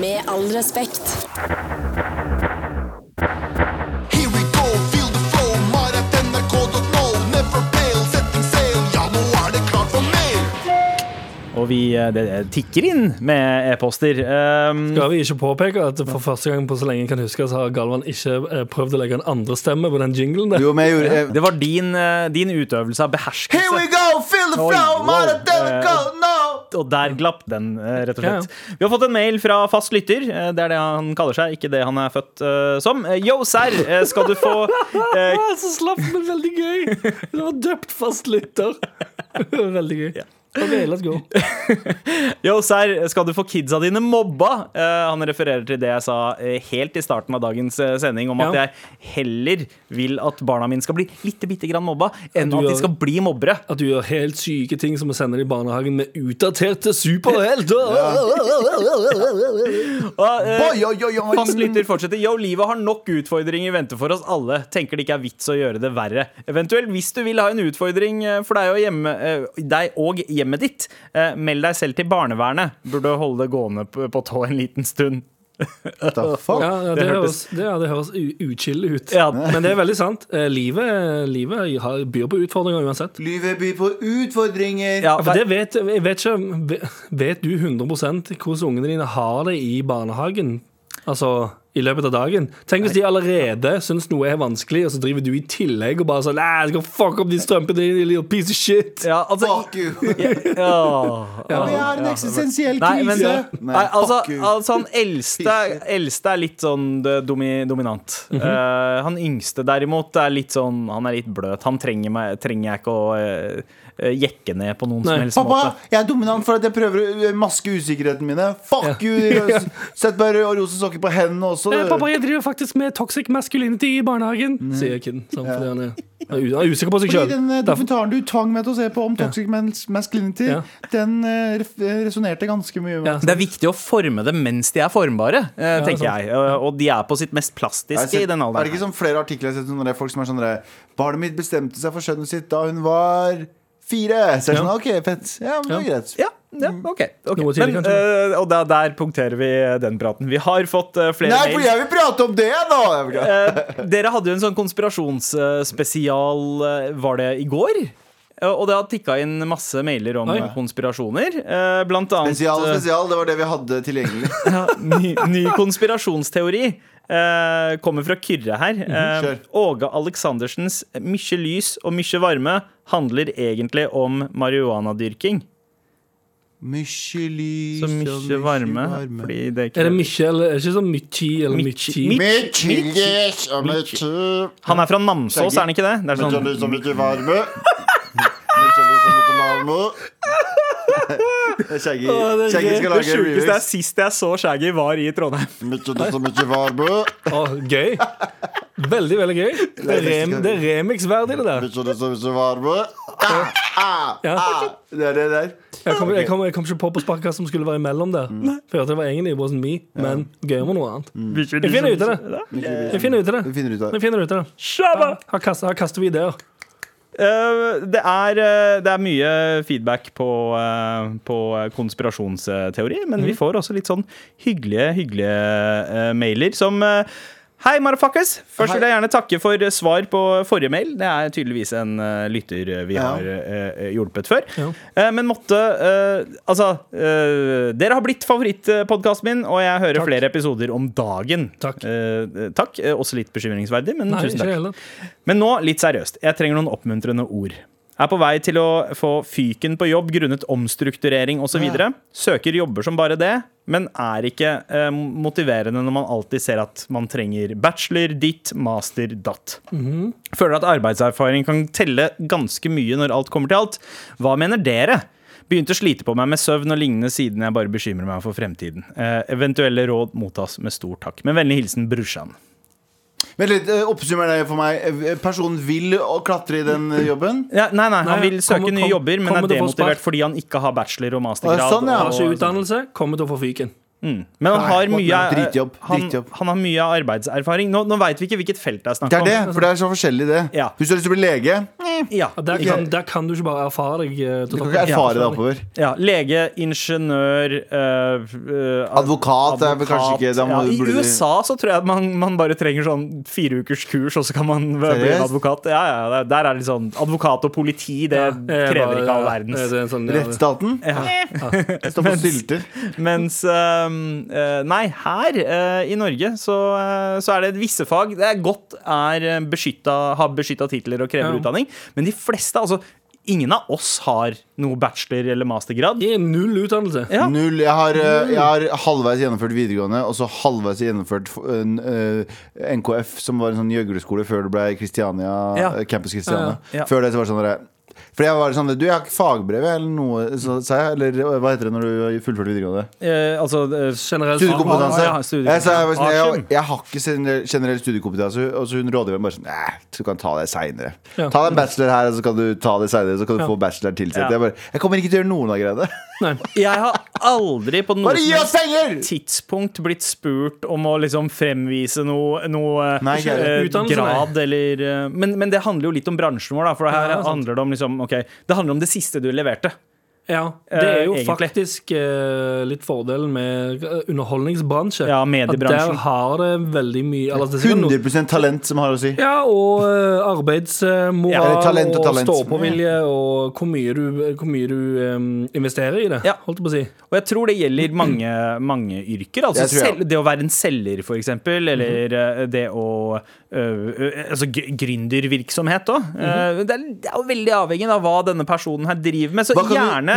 S1: Med all respekt.
S2: Og vi det, det tikker inn med e-poster. Um,
S3: Skal vi ikke påpeke at for første gang på så lenge jeg kan huske, så har Galvan ikke eh, prøvd å legge en andre stemme på den jinglen der.
S4: Jo, men jeg gjorde jeg,
S2: det var din, eh, din utøvelse av beherskelse.
S4: Here we go, feel the
S2: Oi,
S4: flow,
S2: wow.
S4: no!
S2: og der glapp den, eh, rett og
S3: Ja,
S2: slett. Vi har fått en mail fra fast lytter. eh, Det er det han kaller seg, ikke det han er født uh, som. Eh, Yo, serr, eh, skal du få <laughs> eh,
S3: Ah, så slapp, men veldig gøy. Det var døpt fast lytter. <laughs> veldig gøy. OK, let's go. <laughs>
S2: Yo, serr, skal du få kidsa dine mobba? Uh, han refererer til det jeg sa eh, helt i starten av dagens eh, sending, om at jeg heller vil at barna mine skal bli litt bitte grann mobba, enn
S3: at,
S2: at de
S3: gjør-
S2: skal bli mobbere.
S3: At du gjør helt syke ting som å sende dem i barnehagen med utdaterte superhelter. <laughs>
S2: Fast lytter fortsetter. Yo, livet har nok utfordringer i vente for oss alle. Tenker det ikke er vits å gjøre det verre. Eventuelt, hvis du vil ha en utfordring for deg og, hjemme, deg og hjemmet ditt, eh, meld deg selv til barnevernet. Burde holde det gående på, på tå en liten stund. <laughs>
S4: Fuck?
S3: Ja, ja, det,
S2: Det
S3: høres, det, ja, det høres u- uchille ut.
S2: Ja.
S3: Men det er veldig sant. Eh, Livet, livet byr på utfordringer uansett.
S4: Livet byr på utfordringer.
S2: Ja,
S3: Ja, for det vet, jeg vet ikke Vet du 100 hvordan ungene dine har det i barnehagen? Altså i løpet av dagen. Tenk hvis de allerede syns noe er vanskelig, og så driver du i tillegg og bare sånn Nei, jeg skal fuck opp de strømpene dine, din little piece of shit.
S2: ja, altså,
S4: Fuck you. <laughs>
S2: ja.
S4: ja, ja, Vi har en eksistensiell
S2: Nei, men
S4: krise.
S2: nei, altså, altså Han eldste, eldste er litt sånn eh, domi, dominant. Eh, han yngste derimot er litt sånn Han er litt bløt. Han trenger, meg, trenger jeg ikke å eh, jekke ned på noen
S3: Nei.
S2: som helst
S4: Pappa,
S2: måte.
S4: jeg er dominant for at jeg prøver å maske usikkerheten mine. Fuck you! <laughs> Sett bare rosa sokker på hendene også.
S3: Eh, pappa, jeg driver faktisk med toxic masculinity i barnehagen, sier kiden. Sånn, fordi han er, han er er usikker på seg sjøl.
S4: den eh, dokumentaren du tvang meg til å se på om toxic ja. masculinity,
S3: Ja.
S4: den uh, resonnerte ganske mye med
S3: Ja.
S2: Det er viktig å forme det mens de er formbare, eh, tenker jeg. Eh, Og de er på sitt mest plastiske i den
S4: Er det ikke sånn flere artikler jeg har sett om folk som er sånn Barnet mitt bestemte seg for skjønnet sitt da hun var fire. Så jeg er sånn, ok, fett. Ja, men det er greit.
S2: Ja, ja, ok. ok.
S3: Noe tidlig,
S2: Men,
S3: kanskje?
S2: eh, og der, der punkterer vi den praten. Vi har fått eh, flere
S4: Nei, for jeg vil prate om det nå! Jeg vil
S2: Eh, dere hadde jo en sånn konspirasjonsspesial, eh, var det i går? Eh, Og det har tikka inn masse mailer om
S3: Oi.
S2: konspirasjoner. eh, Blant annet
S4: Spesial,
S2: eh,
S4: spesial. Det var det vi hadde tilgjengelig. <laughs>
S2: ja, ny, ny konspirasjonsteori. Eh, kommer fra Kyrre her. Eh,
S4: kjør.
S2: Åge Aleksandersens 'Mykje lys og mykje varme' handler egentlig om marihuanadyrking.
S4: Mykje lys
S2: Så
S4: og
S2: mykje varme. Fordi det er ikke
S3: Er det mykje, eller er det ikke sånn mykje eller
S2: Mykje-
S3: mykje?
S2: mykje-
S4: Mykje lys og mykje
S2: Han er fra Namsos, er han ikke det? det er
S4: Mykje
S2: sånn,
S4: lys og mykje varme. <laughs> Mykje lys og mykje varme. Shaggy,
S3: det
S4: Shaggy skal
S2: det
S4: lage Det
S2: sjukeste er sist jeg så Shaggy, var i Trondheim.
S4: Mykje lys og mykje varme.
S3: Å, gøy. Veldig, veldig gøy. Det er, rem, det er remix-verdig, det der.
S4: Ah, ah,
S3: Ja.
S4: ah. Det er det der.
S3: Jeg kom, jeg, kom, jeg kom ikke på på sparket hva som skulle være imellom der. For jeg hørte det var egentlig wasn't me, men gøy med noe annet. Jeg finner ut av det. Jeg finner ut av
S4: Vi
S3: det.
S4: finner ut av
S3: Jeg
S4: det.
S3: finner ut av det.
S2: Shabba!
S3: Her kaster, her kaster vi ideer.
S2: Eh, det, er, eh, det er mye feedback på, eh, på konspirasjonsteori, men vi får også litt sånn hyggelige, hyggelige mailer som Hei, motherfuckers! Først vil jeg gjerne takke for svar på forrige mail. Det er tydeligvis en uh, lytter vi
S4: Ja.
S2: har uh, hjulpet før.
S3: Ja.
S2: Uh, men måtte eh, Altså, eh, dere har blitt favorittpodkasten min, og jeg hører
S3: Takk.
S2: flere episoder om dagen.
S3: Takk.
S2: Eh, takk. Eh, også litt bekymringsverdig, men
S3: Nei,
S2: tusen takk. Men nå, litt seriøst. Jeg trenger noen oppmuntrende ord. Er på vei til å få fyken på jobb grunnet omstrukturering osv.
S4: Ja.
S2: Søker jobber som bare det, men er ikke eh, motiverende når man alltid ser at man trenger bachelor, ditt, master, datt. Føler at arbeidserfaring kan telle ganske mye når alt kommer til alt. Hva mener dere? Begynte å slite på meg med søvn og lignende siden jeg bare bekymrer meg for fremtiden. Eh, eventuelle råd mottas med stor takk. Med vennlig hilsen brorsan.
S4: Vent litt, eh, oppsummer det for meg. Eh, Personen vil klatre i den eh, jobben.
S2: Ja, nei, nei, han vil søke
S3: kom,
S2: nye jobber, men er demotivert fordi han ikke har bachelor og mastergrad.
S4: sånn, ja.
S3: Har
S2: og,
S3: utdannelse, kommer til å få fyken.
S2: mm. Men han
S4: Nei,
S2: har mye
S4: dritjobb, dritjobb,
S2: Han, han har mye arbeidserfaring. Nå, nå veit vi ikke hvilket felt det er snakk
S4: Det er det, for det er så forskjellig, det.
S2: Ja.
S4: Hvis du har lyst til å bli lege,
S2: Ja,
S3: Der kan, der kan du ikke bare erfare deg eh,
S4: du kan ikke erfare deg oppover.
S2: ja, Lege, ingeniør eh, eh,
S4: Advokat er kanskje ikke da må
S2: ja, I
S4: burde
S2: USA så tror jeg at man, man bare trenger sånn fire ukers kurs, og så kan man bli
S4: Seriøst?
S2: advokat. Ja, ja, der- er det litt sånn Advokat og politi, det krever
S3: bare-
S2: ikke all verdens.
S3: er sånn, ja, det-
S4: Rettsstaten
S2: Ja.
S4: står på sylter.
S2: Mens øh, Nei, her øh, i Norge så, øh, så er det visse fag det er godt er beskytta, har beskytta titler og krever
S3: Ja.
S2: utdanning, men de fleste, altså ingen av oss har noe bachelor- eller mastergrad.
S3: Det er null utdannelse.
S2: Ja.
S4: Null. Jeg har, eh, jeg har halvveis gjennomført videregående, og så halvveis gjennomført eh, NKF, som var en sånn gjøgleskole før det ble Christiania,
S2: Ja.
S4: eh, Campus Christiania.
S2: Ja, ja.
S4: Før det så var det sånn For jeg var sånn Du, jeg har ikke fagbrev, eller noe, sa jeg. Eller hva heter det når du fullførte videregående?
S2: Eh, altså generell
S3: Generelt
S4: Studiekompetanse.
S2: Ah, ja, studiekompetanse.
S4: Jeg, jeg, sånn, jeg, jeg har ikke generell, generell studiekompetanse. Og så hun rådgiveren bare sånn Nei, du kan ta det seinere.
S3: Ja.
S4: Ta deg en bachelor her, og så kan du ta det seinere. Så kan du få bachelor tilsett. Jeg, bare, jeg kommer ikke til å gjøre noen av greiene.
S3: Nei.
S2: Jeg har aldri på noe tidspunkt blitt spurt om å liksom fremvise noe, noe
S4: Nei, ikke
S2: eh, grad eller eh, men, men det handler jo litt om bransjen vår, da. For her
S3: Ja, er
S2: handler det om liksom okay, det handler om det siste du leverte.
S3: Ja, det er jo
S2: Eh, egentlig.
S3: faktisk eh, litt fordelen med eh, underholdningsbransje.
S2: Ja, mediebransjen.
S3: At der har det veldig mye altså, det er sikkert noe-
S4: 100 talent, som har å si.
S3: Ja, og uh, arbeidsmoral
S2: Ja,
S4: talent og
S3: og,
S4: talent.
S3: stå-på-vilje, og hvor mye du, hvor mye du um, investerer i det,
S2: Ja.
S3: holdt jeg på å si.
S2: Og jeg tror det gjelder mange, mange yrker. Altså selv, det å være en selger, for eksempel, eller eh, det å øh, Altså gründervirksomhet òg. det, er- det er jo veldig avhengig av hva denne personen her driver med. Så
S4: Hva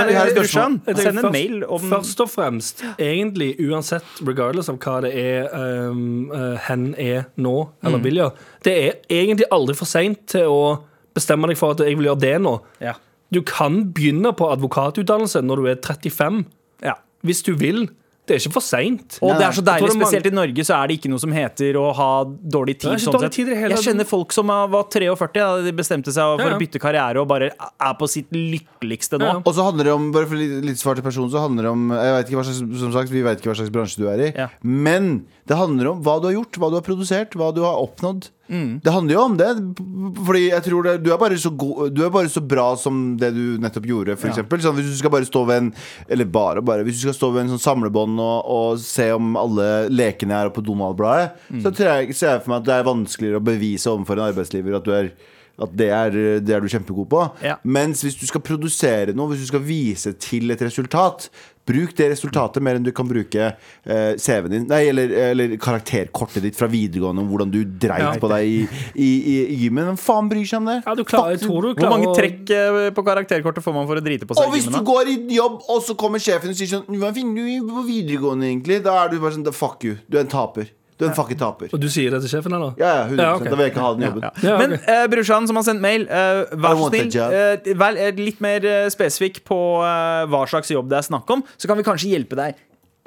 S4: du- men Jeg
S3: tenker
S2: send en mail om
S3: Først og fremst, egentlig uansett, regardless av hva det er um, uh, hen er nå,
S2: Mm.
S3: eller vil gjøre, det er egentlig aldri for seint til å bestemme deg for at jeg vil gjøre det nå.
S2: Ja.
S3: Du kan begynne på advokatutdannelse når du er 35,
S2: ja.
S3: hvis du vil. Det er ikke for seint.
S2: Og det er så deilig, spesielt i Norge så er det ikke noe som heter å ha dårlig tid. Sånn
S3: dårlig tid
S2: Jeg kjenner folk som var 43 da de bestemte seg for
S3: Ja, ja.
S2: å bytte karriere og bare er på sitt lykkeligste nå.
S3: Ja.
S4: Og så handler det om, bare for litt, litt svar til personen, så handler det om Jeg vet ikke hva slags, Som sagt, vi vet ikke hva slags bransje du er i.
S2: Ja.
S4: Men det handler om hva du har gjort, hva du har produsert, hva du har oppnådd.
S2: Mm.
S4: Det handler jo om det. Fordi jeg tror det, du, er god, du er bare så bra som det du nettopp gjorde, for
S2: Ja.
S4: eksempel. Sånn, hvis du skal bare stå ved en Eller bare, bare Hvis du skal stå ved en sånn samlebånd og, og se om alle lekene er på Donald-bladet,
S2: Mm.
S4: så tror jeg, ser jeg for meg at det er vanskeligere å bevise overfor en arbeidsgiver at du er at det er, det er du kjempegod på.
S2: Ja.
S4: Mens hvis du skal produsere noe, hvis du skal vise til et resultat, bruk det resultatet mer enn du kan bruke eh, CV-en din Nei, eller, eller karakterkortet ditt fra videregående om hvordan du dreit
S3: Ja.
S4: på deg i, i, i, i gymmen. Hvem faen bryr seg om det?
S3: Ja, du klarer,
S4: Fuck.
S3: tror du
S2: Hvor mange trekk eh, på karakterkortet får man for å drite på seg?
S4: Og hvis
S2: i
S4: du går i jobb, og så kommer sjefen og sier sånn Hva finner du på videregående, egentlig? Da er du bare sånn Fuck you. Du er en taper. Du er en fucking taper.
S3: Og du sier det til sjefen, eller?
S4: Ja, ja, 100
S3: Ja, okay.
S4: Da vil jeg ikke ha den jobben.
S2: Ja.
S3: Ja, Okay.
S2: Men uh, brorsan som har sendt mail, uh, vær så snill, eh, vær eh, litt mer eh, spesifikk på uh, hva slags jobb det er snakk om. Så kan vi kanskje hjelpe deg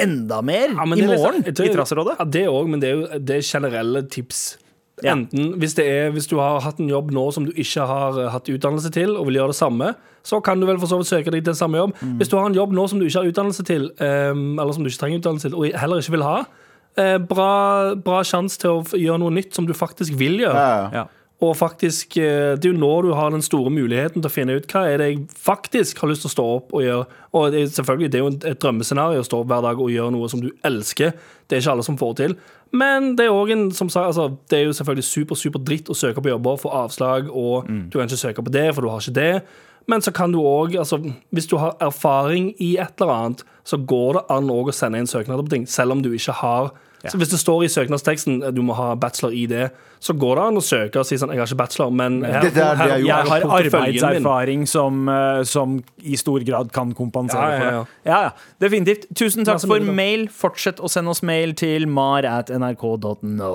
S2: enda mer
S3: Ja,
S2: i morgen
S3: liksom-
S2: i Trassrådet.
S3: Ja, det òg, men det er jo det er generelle tips.
S2: Ja.
S3: Enten hvis, det er, hvis du har hatt en jobb nå som du ikke har eh, hatt utdannelse til, og vil gjøre det samme, så kan du vel for så vidt søke deg til samme jobb.
S2: Mm.
S3: Hvis du har en jobb nå som du ikke har utdannelse til, um, eller som du ikke trenger utdannelse til, og heller ikke vil ha, eh, bra, bra sjanse til å gjøre noe nytt som du faktisk vil gjøre.
S4: Ja.
S3: Og faktisk, eh, Det er jo nå du har den store muligheten til å finne ut hva er det jeg faktisk har lyst til å stå opp og gjøre. Og det er, selvfølgelig, det er jo et drømmescenario å stå opp hver dag og gjøre noe som du elsker. Det er ikke alle som får til. Men det er, en, som sa, altså, det er jo selvfølgelig super super dritt å søke på jobber, få avslag, og du kan ikke søke på det, for du har ikke det. Men så kan du òg, altså, hvis du har erfaring i et eller annet, så går det an å sende inn søknader på ting, selv om du ikke har så Hvis det står i søknadsteksten du må ha bachelor i det, så går det an å søke og si sånn Jeg har ikke bachelor, men her,
S4: er det jeg.
S2: Jeg har arbeidserfaring som, eh, som i stor grad kan kompensere
S3: Ja, ja,
S2: for det. Ja, ja, Definitivt. Tusen takk for mail. Fortsett å sende oss mail til mar at nrk.no.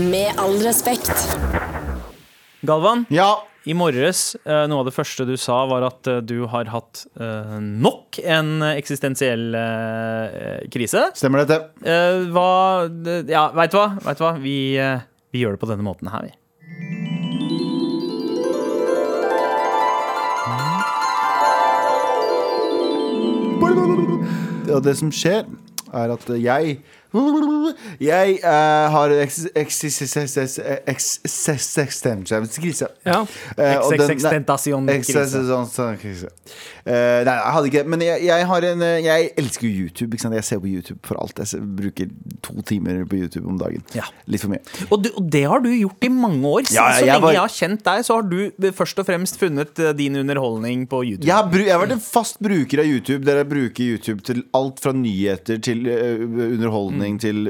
S1: Med all respekt.
S2: Galvan,
S4: ja.
S2: i morges, eh, noe av det første du sa, var at eh, du har hatt eh, nok en eksistensiell eh, krise.
S4: Stemmer dette?
S2: Eh, hva Ja, veit du hva? Vet du hva? Vi, eh, vi gjør det på denne måten her, vi.
S4: Og det som skjer, er at jeg Jeg eh, har eksistenskrise.
S3: Ja.
S4: Eksistensgrise. nei. Eh, jeg hadde ikke det. Men jeg, jeg har en eh, Jeg elsker jo YouTube. Ikke sant? Jeg ser på YouTube for alt. Jeg bruker to timer på YouTube om dagen.
S2: Ja.
S4: Litt for mye.
S2: Og, du, og det har du gjort i mange år. Så,
S4: Ja,
S2: så lenge
S4: var-
S2: jeg har kjent deg, så har du først og fremst funnet eh, din underholdning på YouTube.
S4: Jeg har, jeg har vært en fast bruker av YouTube, der jeg bruker YouTube til alt fra nyheter til uh, underholdning underholdning til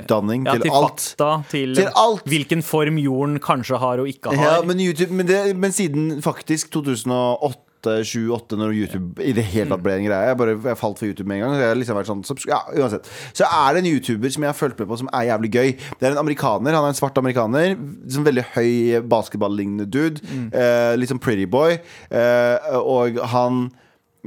S4: utdanning,
S2: Ja,
S4: til,
S2: til
S4: alt.
S2: fakta, til,
S4: Til alt.
S2: hvilken form jorden kanskje har og ikke
S4: Ja,
S2: har.
S4: men, YouTube, men, det, men siden faktisk 2008 7-8 når YouTube i det hele tatt ble en greie. Jeg, bare, jeg falt for YouTube med en gang. Så jeg har liksom vært sånn, ja, uansett. Så er det en YouTuber som jeg har fulgt med på som er jævlig gøy. Det er en amerikaner. Han er en svart amerikaner. Som veldig høy basketball-lignende dude. Eh, litt sånn pretty boy. Eh, og han ja,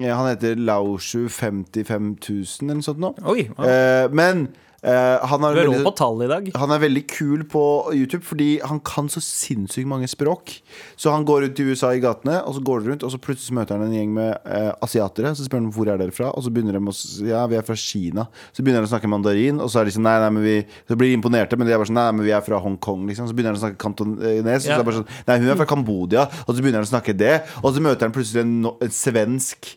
S4: Han heter Laushu 55 000 eller noe sånt nå.
S2: Oi, ja.
S4: Eh, men eh, han
S2: er
S4: veldig-
S2: på tall i dag.
S4: han er veldig kul på YouTube fordi han kan så sinnssykt mange språk. Så han går rundt i USA i gatene, og så går han rundt, og så plutselig møter han en gjeng med eh, asiatere. Så spør han hvor er dere fra, og så begynner de å ja, vi er fra Kina. Så begynner de å snakke mandarin, og så er de sånn nei, nei, men vi Så blir de imponerte, men de er bare sånn nei, men vi er fra Hongkong, liksom. Så begynner de å snakke kantones, og så er bare sånn nei, hun er fra Kambodia, og så begynner de å snakke det, og så møter han plutselig en, en svensk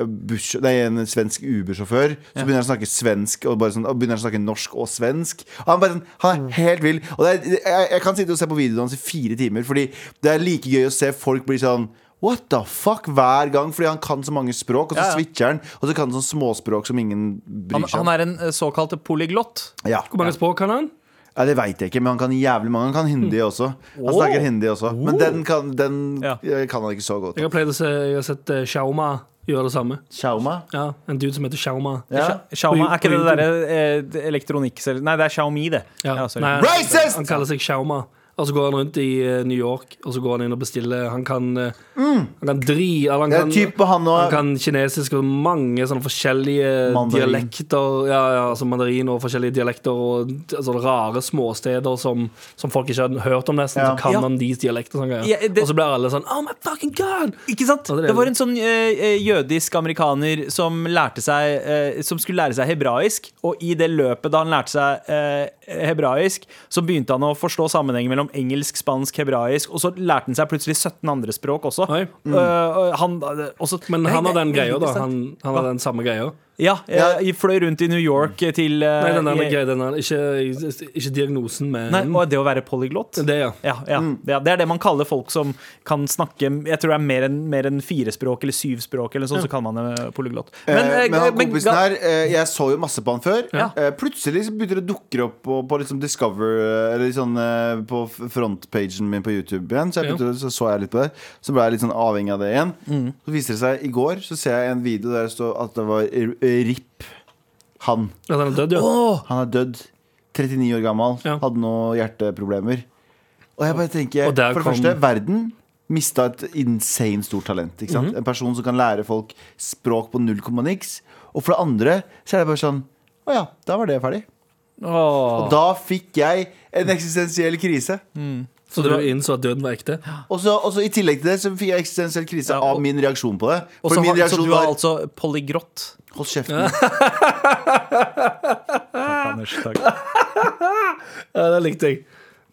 S4: buss, nei, en svensk Uber-sjåfør. Så begynner han å snakke svensk og, bare sånn, og begynner han å snakke norsk og svensk. Og han, bare, sånn, han er helt vill. Og det er, jeg, jeg kan sitte og se på videoen hans i fire timer, Fordi det er like gøy å se folk bli sånn What the fuck? Hver gang, fordi han kan så mange språk, og så
S2: Ja, ja.
S4: switcher han. Og så kan han sånn småspråk som ingen bryr seg
S2: han
S4: om.
S2: er en eh, såkalt polyglott.
S4: Ja.
S3: Hvor mange språk kan han?
S4: ja, Det veit jeg ikke, men han kan jævlig mange. Han kan hindi også. Han snakker hindi også. Men den kan, den
S2: Ja.
S4: kan han ikke så godt.
S3: Jeg har pleid å se Jeg har sett uh, Shauma gjøre det samme.
S4: Shauma?
S3: Ja, En dude som heter Shauma.
S4: Ja.
S2: Xiaomi, er ikke det derre eh, elektronikk Nei, det er Xiaomi, det.
S3: Ja.
S2: Ja.
S3: Nei, han-
S4: Racist!
S3: Han kaller seg Shauma. Og så går han rundt i eh, New York Og så går han inn og bestiller. Han kan, eh, han kan dri han kan,
S4: typ på han
S3: han
S4: og
S3: kan kinesisk og mange sånne forskjellige
S4: Mandarin.
S3: dialekter. Ja, ja, altså mandarin og forskjellige dialekter og sånne rare småsteder som, som folk ikke har hørt om, nesten.
S4: Ja.
S3: Så kan
S2: Ja.
S3: han deres dialekter. Sånn.
S2: Ja, det-
S3: og så blir alle sånn Oh my fucking god!
S2: Ikke sant?
S3: Ja, det
S2: Det var en sånn eh, jødisk amerikaner som lærte seg uh, Som skulle lære seg hebraisk, og i det løpet da han lærte seg uh, hebraisk, så begynte han å forstå sammenhengen mellom engelsk, spansk, hebraisk, og så lærte han seg plutselig 17 andre språk også.
S3: Oi.
S2: Mm. Uh, han, også,
S3: Men han har den greia, da. Han, han har den samme greia.
S2: Ja, jeg, jeg fløy rundt i New York til uh,
S3: Nei, den der greia, den der, ikke, ikke diagnosen, men
S2: Nei, og det å være polyglott.
S3: det, ja.
S2: Ja, ja, ja, Det er det man kaller folk som kan snakke Jeg tror det er mer enn en fire språk eller syv språk, eller sånn, så kaller man det polyglott.
S4: Men,
S2: eh,
S4: men han kompisen her, eh, jeg så jo masse på han før. Eh, plutselig så begynte det å dukke opp på, på liksom Discover eh, Eller sånn eh, på frontpagen min på YouTube igjen. Så, begynte, så så jeg litt på det. Så ble jeg litt sånn avhengig av det igjen. Så viser det seg i går Så ser jeg en video der det står at det var eh, RIP han.
S3: At han er død, ja.
S4: Han er dødd. 39 år gammel.
S3: Ja.
S4: Hadde noen hjerteproblemer. Og jeg bare tenker For det
S3: kom-
S4: første, verden mista et insane stort talent. Ikke
S3: Mhm.
S4: sant? En person som kan lære folk språk på null komma niks. Og for det andre så er det bare sånn Å ja, da var det ferdig.
S2: Åh.
S4: Og da fikk jeg en eksistensiell krise.
S3: Så du innså at døden var ekte?
S4: Og så, og så i tillegg til det så fikk jeg eksistensiell krise
S2: Ja, og-
S4: av min reaksjon på det.
S2: Og
S4: For
S2: så,
S4: min
S2: reaksjon så du
S4: var
S2: altså polygrott?
S4: Hold kjeften. <laughs>
S2: Takk, Anders. Takk. <laughs>
S3: Ja, det likte jeg.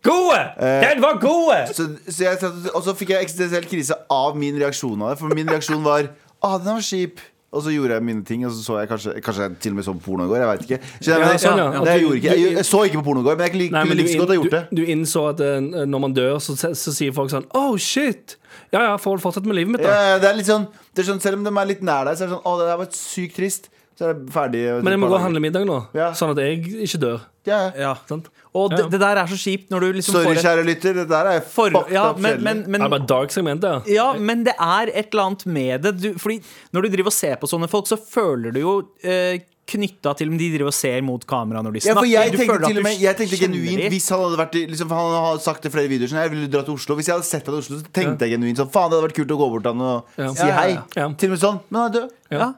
S2: Gode!
S4: Eh,
S2: Den var gode!
S4: Så, så jeg, og så fikk jeg eksistensiell krise av min reaksjon av det. For min reaksjon var Å, den var kjip. Og så gjorde jeg mine ting, og så så jeg kanskje Kanskje jeg til og med så på porno i går. Jeg vet ikke. Så jeg,
S3: Ja, sånn, ja.
S4: Det jeg, gjorde ikke. Jeg, jeg så ikke på porno i går, men jeg kunne like, like så godt ha gjort det.
S3: du, du innså at uh, når man dør, så, så sier folk sånn Oh, shit! Ja ja, får vel fortsette med livet mitt, da.
S4: Ja, det er litt sånn, det er sånn Selv om de er litt nær deg, så er det sånn Å, det der var sykt trist. Så er det ferdig.
S3: Men jeg må gå og handle middag nå,
S4: Ja.
S3: sånn at jeg ikke dør.
S4: Ja.
S2: Ja.
S3: Sant?
S2: Og det,
S3: Ja.
S2: det der er så kjipt når du liksom
S4: Sorry,
S2: får et
S4: kjære lytter. Det der er
S2: for,
S4: fucked
S2: ja,
S4: up
S2: men,
S4: kjedelig.
S2: men,
S3: Det
S2: men
S3: er bare et dagsegment, det.
S2: Ja, men det er et eller annet med det. Du, fordi når du driver og ser på sånne folk, så føler du jo eh, knytta til om de driver og ser mot kamera når de
S4: Ja,
S2: snakker.
S4: for jeg
S2: Du
S4: tenkte
S2: føler at
S4: til og
S2: du
S4: med Jeg tenkte
S2: kjenner
S4: genuint
S2: de.
S4: Hvis han hadde vært i liksom, for Han har sagt det i flere videoer sånn, Jeg ville dra til Oslo Hvis jeg hadde sett deg i Oslo Så tenkte jeg genuint sånn Faen, det hadde vært kult å gå bort til han og
S3: Ja.
S4: si
S2: Ja, ja,
S4: hei
S2: ja.
S3: Ja.
S4: Til og med sånn Men han er død
S2: Ja.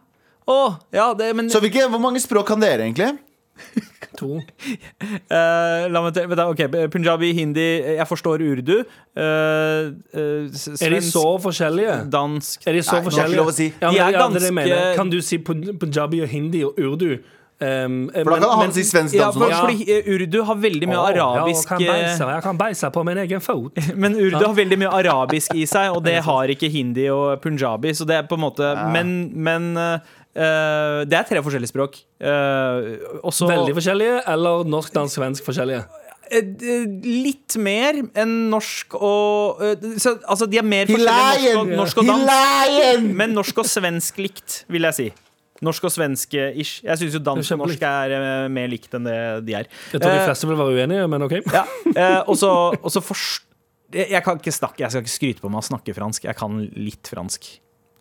S2: Å, ja, det, men
S4: Så hvilke, hvor mange språk kan dere egentlig? <laughs>
S3: To.
S2: Uh, La meg til, vet du, ok, Punjabi, hindi Jeg forstår urdu. Uh, uh, svensk,
S3: Er de så forskjellige?
S2: dansk
S3: Er de så
S4: Nei,
S3: forskjellige?
S4: lov å si.
S3: Ja, men,
S2: De er
S3: ja,
S2: ganske-
S3: mener. Kan du si punjabi og hindi og urdu? Um,
S4: For da kan han si svensk
S2: Ja,
S4: dans
S2: for,
S4: og
S2: fordi eh, urdu har veldig mye arabisk
S3: Jeg kan beise,
S2: eh,
S3: jeg kan beise på min egen fot. <laughs>
S2: Men urdu har veldig mye arabisk i seg, og det har ikke hindi og punjabi. Så det er på en måte Men, men eh, eh, det er tre forskjellige språk. Uh, også
S3: Veldig forskjellige, eller norsk, dansk, svensk forskjellige?
S2: Uh, Litt mer enn norsk og så, Altså, de er mer forskjellige enn norsk norsk og
S4: dansk.
S2: Men norsk og svensk likt, vil jeg si. Norsk og svensk-ish. Jeg syns jo dansk og norsk er mer likt enn det de er.
S3: Jeg tror de fleste vil være uenige, men OK.
S2: ja, eh, og så og så forst- jeg, jeg kan ikke snakke, jeg skal ikke skryte på meg å snakke fransk. Jeg kan litt fransk.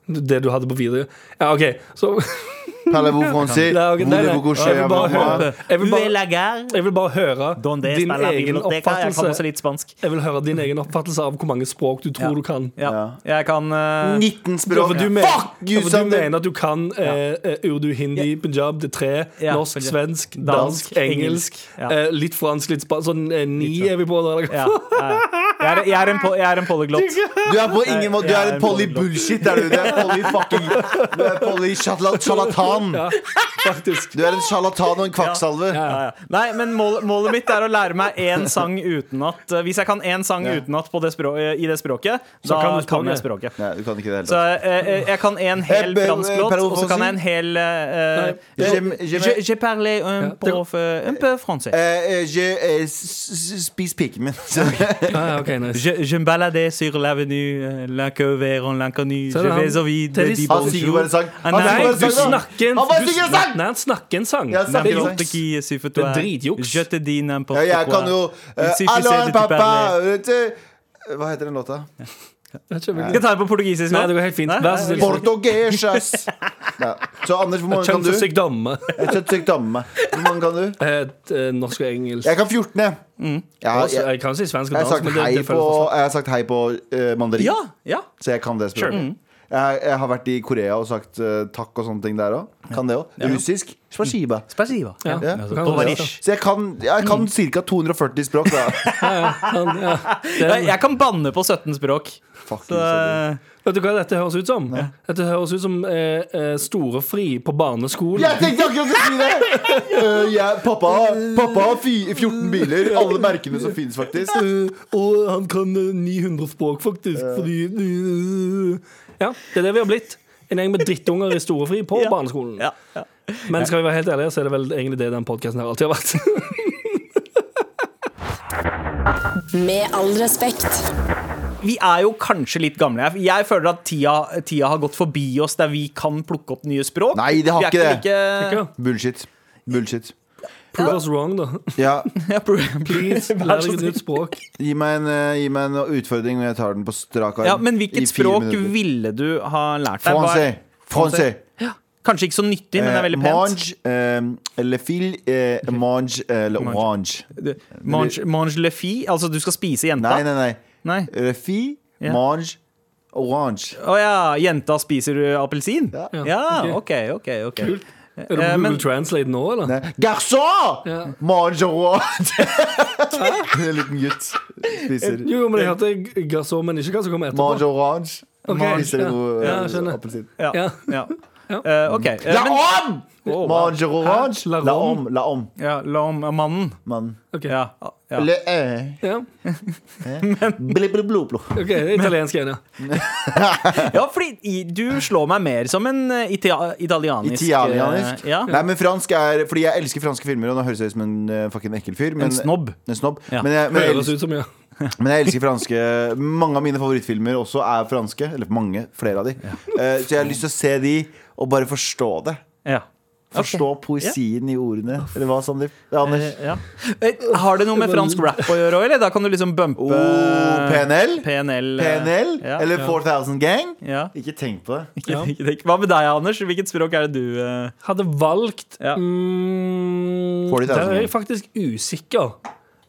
S3: Det du hadde på video. Ja, OK. Så
S4: Parlez-vous <laughs> français?
S3: Nei, ok, nei, nei.
S4: Voulez-vous coucher
S3: Jeg vil bare høre, jeg vil bare, jeg vil bare høre
S2: Donde
S3: din egen oppfattelse
S2: litt.
S3: Jeg vil høre din egen oppfattelse av hvor mange språk du tror
S2: Ja.
S3: du kan.
S2: Ja.
S4: Ja.
S2: Jeg kan uh,
S4: 19 språk.
S3: for du, mener,
S4: Fuck you,
S3: ja, for du mener at du kan eh, eh, urdu, hindi, punjab, det tre,
S2: Ja,
S3: norsk,
S2: punjab.
S3: svensk,
S2: Dansk,
S3: dansk, engelsk,
S2: engelsk, ja.
S3: eh, litt fransk, litt spansk. Sånn eh, ni er vi på da.
S2: ja, ja. <laughs> Jeg, er, jeg, er en, po- jeg er en polyglott.
S4: Du er på ingen måte Du er en polybullshit, er du. Du <laughs> er poly fucking Du er poly-charlatan
S3: Ja, faktisk.
S4: Du er en charlatan og en kvakksalve.
S2: Ja, ja. Nei, men mål, målet mitt er å lære meg én sang utenat. Hvis jeg kan én sang utenat på det språ- i det språket, da
S3: kan du
S2: kan,
S3: språket.
S2: jeg språket.
S4: Nei, du kan ikke det
S2: Så
S4: tatt.
S2: eh, eh, jeg kan en hel
S4: Eh, eh,
S2: fransk låt, og så kan jeg en hel je, parle un, peu, f- un peu français.
S4: Je spis pikken min.
S3: Ah, nice.
S2: Je, je me baladais sur l'avenue, euh, vers un l'inconnu.
S3: Så
S2: Je
S3: det han-
S2: vais au vide,
S3: er de-.
S2: Ah,
S4: Han
S2: nei,
S4: bare
S3: du snakker en snakker en sang.
S2: N'importe qui
S3: Det er
S2: toi.
S3: dritjuks.
S2: Je te dis n'importe
S4: Ja, jeg kan jo eh, Allo, pappa vet. Hva heter den låta?
S3: Jeg
S2: Skal ta det på portugisisk
S3: Nei, det går helt fint.
S2: Nei,
S3: så
S2: nei.
S4: Portugesas. <laughs> Ja. Så Anders, hvor mange kan du?
S3: Kjønnssykdom.
S4: damme Hvor mange kan du?
S3: Eh, eh, Norsk og engelsk.
S4: Jeg kan 14, jeg. Ja,
S3: Også,
S4: jeg,
S3: jeg kan si svensk og
S4: jeg har
S3: dansk,
S4: sagt
S3: det,
S4: hei
S3: det
S4: på, jeg har sagt hei på eh, mandarin,
S2: Ja, ja.
S4: så jeg kan det språket. Jeg, jeg har vært i Korea og sagt takk og sånne ting der òg. Kan det òg. Russisk. Spasiba.
S2: Spasiba.
S3: Ja.
S4: Ja.
S3: Det.
S4: Så jeg kan, jeg kan ca. 240 språk, da. <laughs>
S2: Jeg kan banne på 17 språk.
S4: Fuck
S2: Så,
S4: så
S2: eh,
S3: Vet du hva dette høres ut som? Dette høres ut som eh, eh, storefri på barneskolen.
S4: Jeg tenkte akkurat å si det! Uh, jeg- pappa, pappa har fi- 14 biler. Alle merkene som finnes, faktisk.
S3: Uh, og han kan eh, 900 språk, faktisk. Fordi eh, Ja, det er det vi har blitt. En gjeng med drittunger i storefri på
S2: Ja.
S3: barneskolen.
S2: ja, ja.
S3: Men skal vi være helt ærlige, så er det vel egentlig det den podkasten her alltid har vært. <laughs>
S1: Med all respekt.
S2: Vi er jo kanskje litt gamle. Jeg- føler at tida, tida har gått forbi oss der vi kan plukke opp nye språk.
S4: Nei, det har ikke det.
S2: Like,
S4: Bullshit. Bullshit.
S3: Prove us wrong, da.
S4: Ja, <laughs>
S3: Please, lær deg et nytt språk.
S4: gi meg en, uh, gi meg en utfordring, og jeg tar den på strak arm.
S2: ja, men hvilket språk
S4: minutter.
S2: ville du ha lært deg?
S4: Français.
S2: Ja. Kanskje ikke så nyttig, men det er
S4: Eh,
S2: veldig pent.
S4: mange, eh, le fil, eh, mange, eh, le orange.
S2: Mange, mange le fi? Altså du skal spise jenta?
S4: Nei, nei, nei.
S2: Nei.
S4: Refi, fi,
S2: Ja.
S4: mange, orange.
S2: Å ja, jenta spiser appelsin?
S4: Ja.
S2: Ja, OK, OK. ok
S3: Kult. Er det
S2: Eh,
S3: Google
S2: men-
S3: Translate nå, eller?
S4: Nei. Garçon!
S3: Ja.
S4: Mange orange. <laughs> en liten gutt spiser
S3: Jo, men jeg hørte gasson, men ikke hva som kommer etterpå.
S4: mange orange.
S3: Ok,
S4: Spiser
S3: ja.
S4: noe
S3: Ja,
S4: eh,
S3: skjønner.
S4: appelsin.
S2: Ja.
S3: Ja.
S2: ja. <laughs>
S3: Ja.
S2: Eh, OK. Uh,
S4: La
S2: men-
S4: om!
S2: Oh, wow.
S4: Mange orange.
S3: La
S4: La
S3: om.
S4: om. La om.
S2: Ja, la om mannen.
S4: Mannen.
S3: Ok.
S2: Ja. ja.
S4: Le, eh.
S3: Ja. <laughs> Ok, det er italiensk igjen, ja. <laughs>
S2: ja, fordi i- du slår meg mer som en eh, itia italianisk
S4: Italianisk?
S2: eh, Ja.
S4: Nei, men fransk er Fordi jeg elsker franske filmer, og nå høres jeg ut som en eh, fucking ekkel fyr. Men,
S2: En snobb.
S4: En snobb.
S2: Ja.
S4: Men, jeg, men, jeg,
S3: Høres ut som, ja. <laughs>
S4: men jeg elsker franske. Mange av mine favorittfilmer også er franske. Eller mange. Flere av de. Ja. så jeg har lyst til å se de, og bare forstå det.
S2: Ja.
S4: Forstå poesien i ordene. Eller hva, Sandeep? Er Anders.
S2: Eh, ja. Eh, Har det noe med fransk rap å gjøre òg, eller? Da kan du liksom bumpe
S4: Oh, PNL?
S2: PNL. eh,
S4: PNL?
S2: Ja.
S4: Eller 4000 Gang?
S2: Ja.
S4: Ikke tenk på det. <laughs>
S2: Ikke,
S3: Ja.
S2: ikke tenk. Hva med deg, Anders? Hvilket språk er det du uh...
S3: Hadde valgt
S2: Ja.
S3: mm,
S4: 40,000.
S3: Der er jeg faktisk usikker.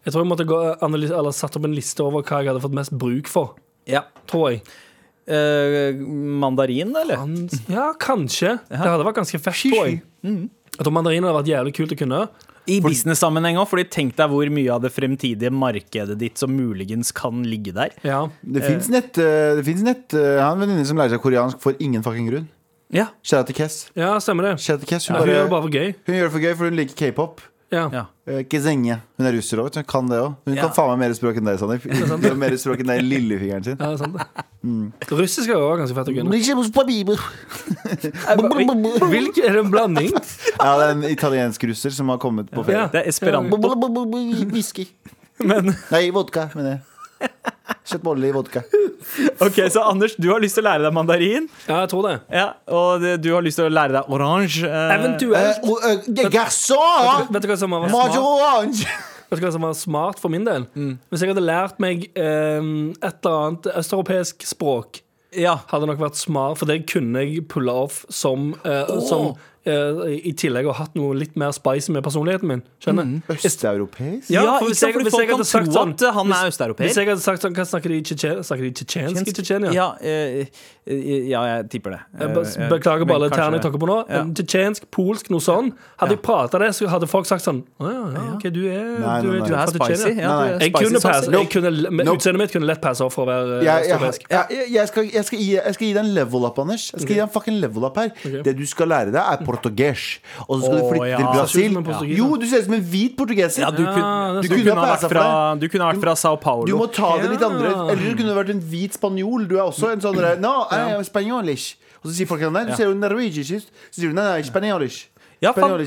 S3: Jeg tror jeg måtte gå analyse, eller satt opp en liste over hva jeg hadde fått mest bruk for.
S2: Ja.
S3: Tror jeg.
S2: Eh, mandarin, eller?
S3: Ans- Ja, kanskje. Det hadde vært ganske fett, tror jeg.
S2: Mm.
S3: Jeg tror mandarin hadde vært jævlig kult å kunne.
S2: I business-sammenheng òg, Fordi tenk deg hvor mye av det fremtidige markedet ditt som muligens kan ligge der.
S3: Ja.
S4: Det fins nett... eh, Det finnes nett eh, Jeg har en venninne som lærer seg koreansk for ingen fucking grunn.
S2: Ja.
S4: Kjære til Kess.
S3: ja, stemmer det.
S4: Kjære til Kess hun,
S3: Hun gjør det
S4: bare,
S3: bare for gøy.
S4: hun gjør det for gøy, for hun liker k-pop.
S3: Ja.
S2: Ja.
S4: Eh, Kezenje. Hun er russer òg, hun kan det òg. Hun
S2: Ja.
S4: kan faen meg mer språk enn deg, Sandeep. Hun har mer språk enn deg i lillefingeren sin.
S3: Ja, det er sant det. Russisk er jo ganske fett å kunne. Hvilken Er det en blanding?
S4: ja, det er en italiensk russer som har kommet på ferie.
S3: Ja.
S2: Det er esperanto.
S4: Whisky.
S2: Men
S4: Nei, vodka, mener jeg. Kjøttboller i vodka.
S2: Ok, Så Anders, du har lyst til å lære deg mandarin,
S3: Ja, jeg tror det.
S2: ja, og det, du har lyst til å lære deg oransje. eh,
S3: Eventuelt.
S4: Eh, og, eh, Garçon!
S3: Vet du hva som var smart?
S4: orange!
S3: Vet du hva som var smart for min del?
S2: Mm.
S3: Hvis jeg hadde lært meg eh, et eller annet østeuropeisk språk,
S2: Ja.
S3: hadde nok vært smart, for det kunne jeg pulle off som, eh, som I tillegg har hatt noe litt mer spicy med personligheten min. Skjønner?
S2: Mm.
S4: Østeuropeisk?
S2: Ja,
S3: Ja, for hvis jeg- hvis jeg hadde sagt sånn-
S2: at han er
S3: Hvis jeg hadde sagt sånn, hva snakker de? Tsjetsjensk i Tsjetsjenia?
S2: Ja, eh, eh, ja, jeg tipper det. Eh,
S3: be-
S2: eh,
S3: Beklager på alle tærne jeg tråkker på nå.
S2: Ja.
S3: Tsjetsjensk, polsk, noe sånn. Hadde jeg prata det, så hadde folk sagt sånn Å ja, ja, OK, du er,
S4: Nei,
S3: du
S4: nei, nei.
S2: Du
S3: fra. Tsjetsjenia. Jeg kunne passe, jeg kunne, med
S4: Nope.
S3: Utseendet mitt kunne lett passe off for å være eh, østeuropeisk.
S4: jeg, jeg, skal, jeg, gi, jeg skal gi deg en level up, Anders. Jeg skal gi deg en fucking level up her Det du skal lære deg, er portugers. Og så skal du flytte til Brasil. Jo, du ser ut som en hvit
S2: portugiser. Du, kunne, du, kunne ha vært fra, du kunne vært fra Sao Paulo.
S4: Du må ta det litt andre Eller du kunne vært en hvit spanjol. Du er også en sånn No, I am spaniolish. Og så sier folk nei, du ser jo norwegisk ut. Så sier du nei, nei, spanjolish.
S2: Ja. Ja,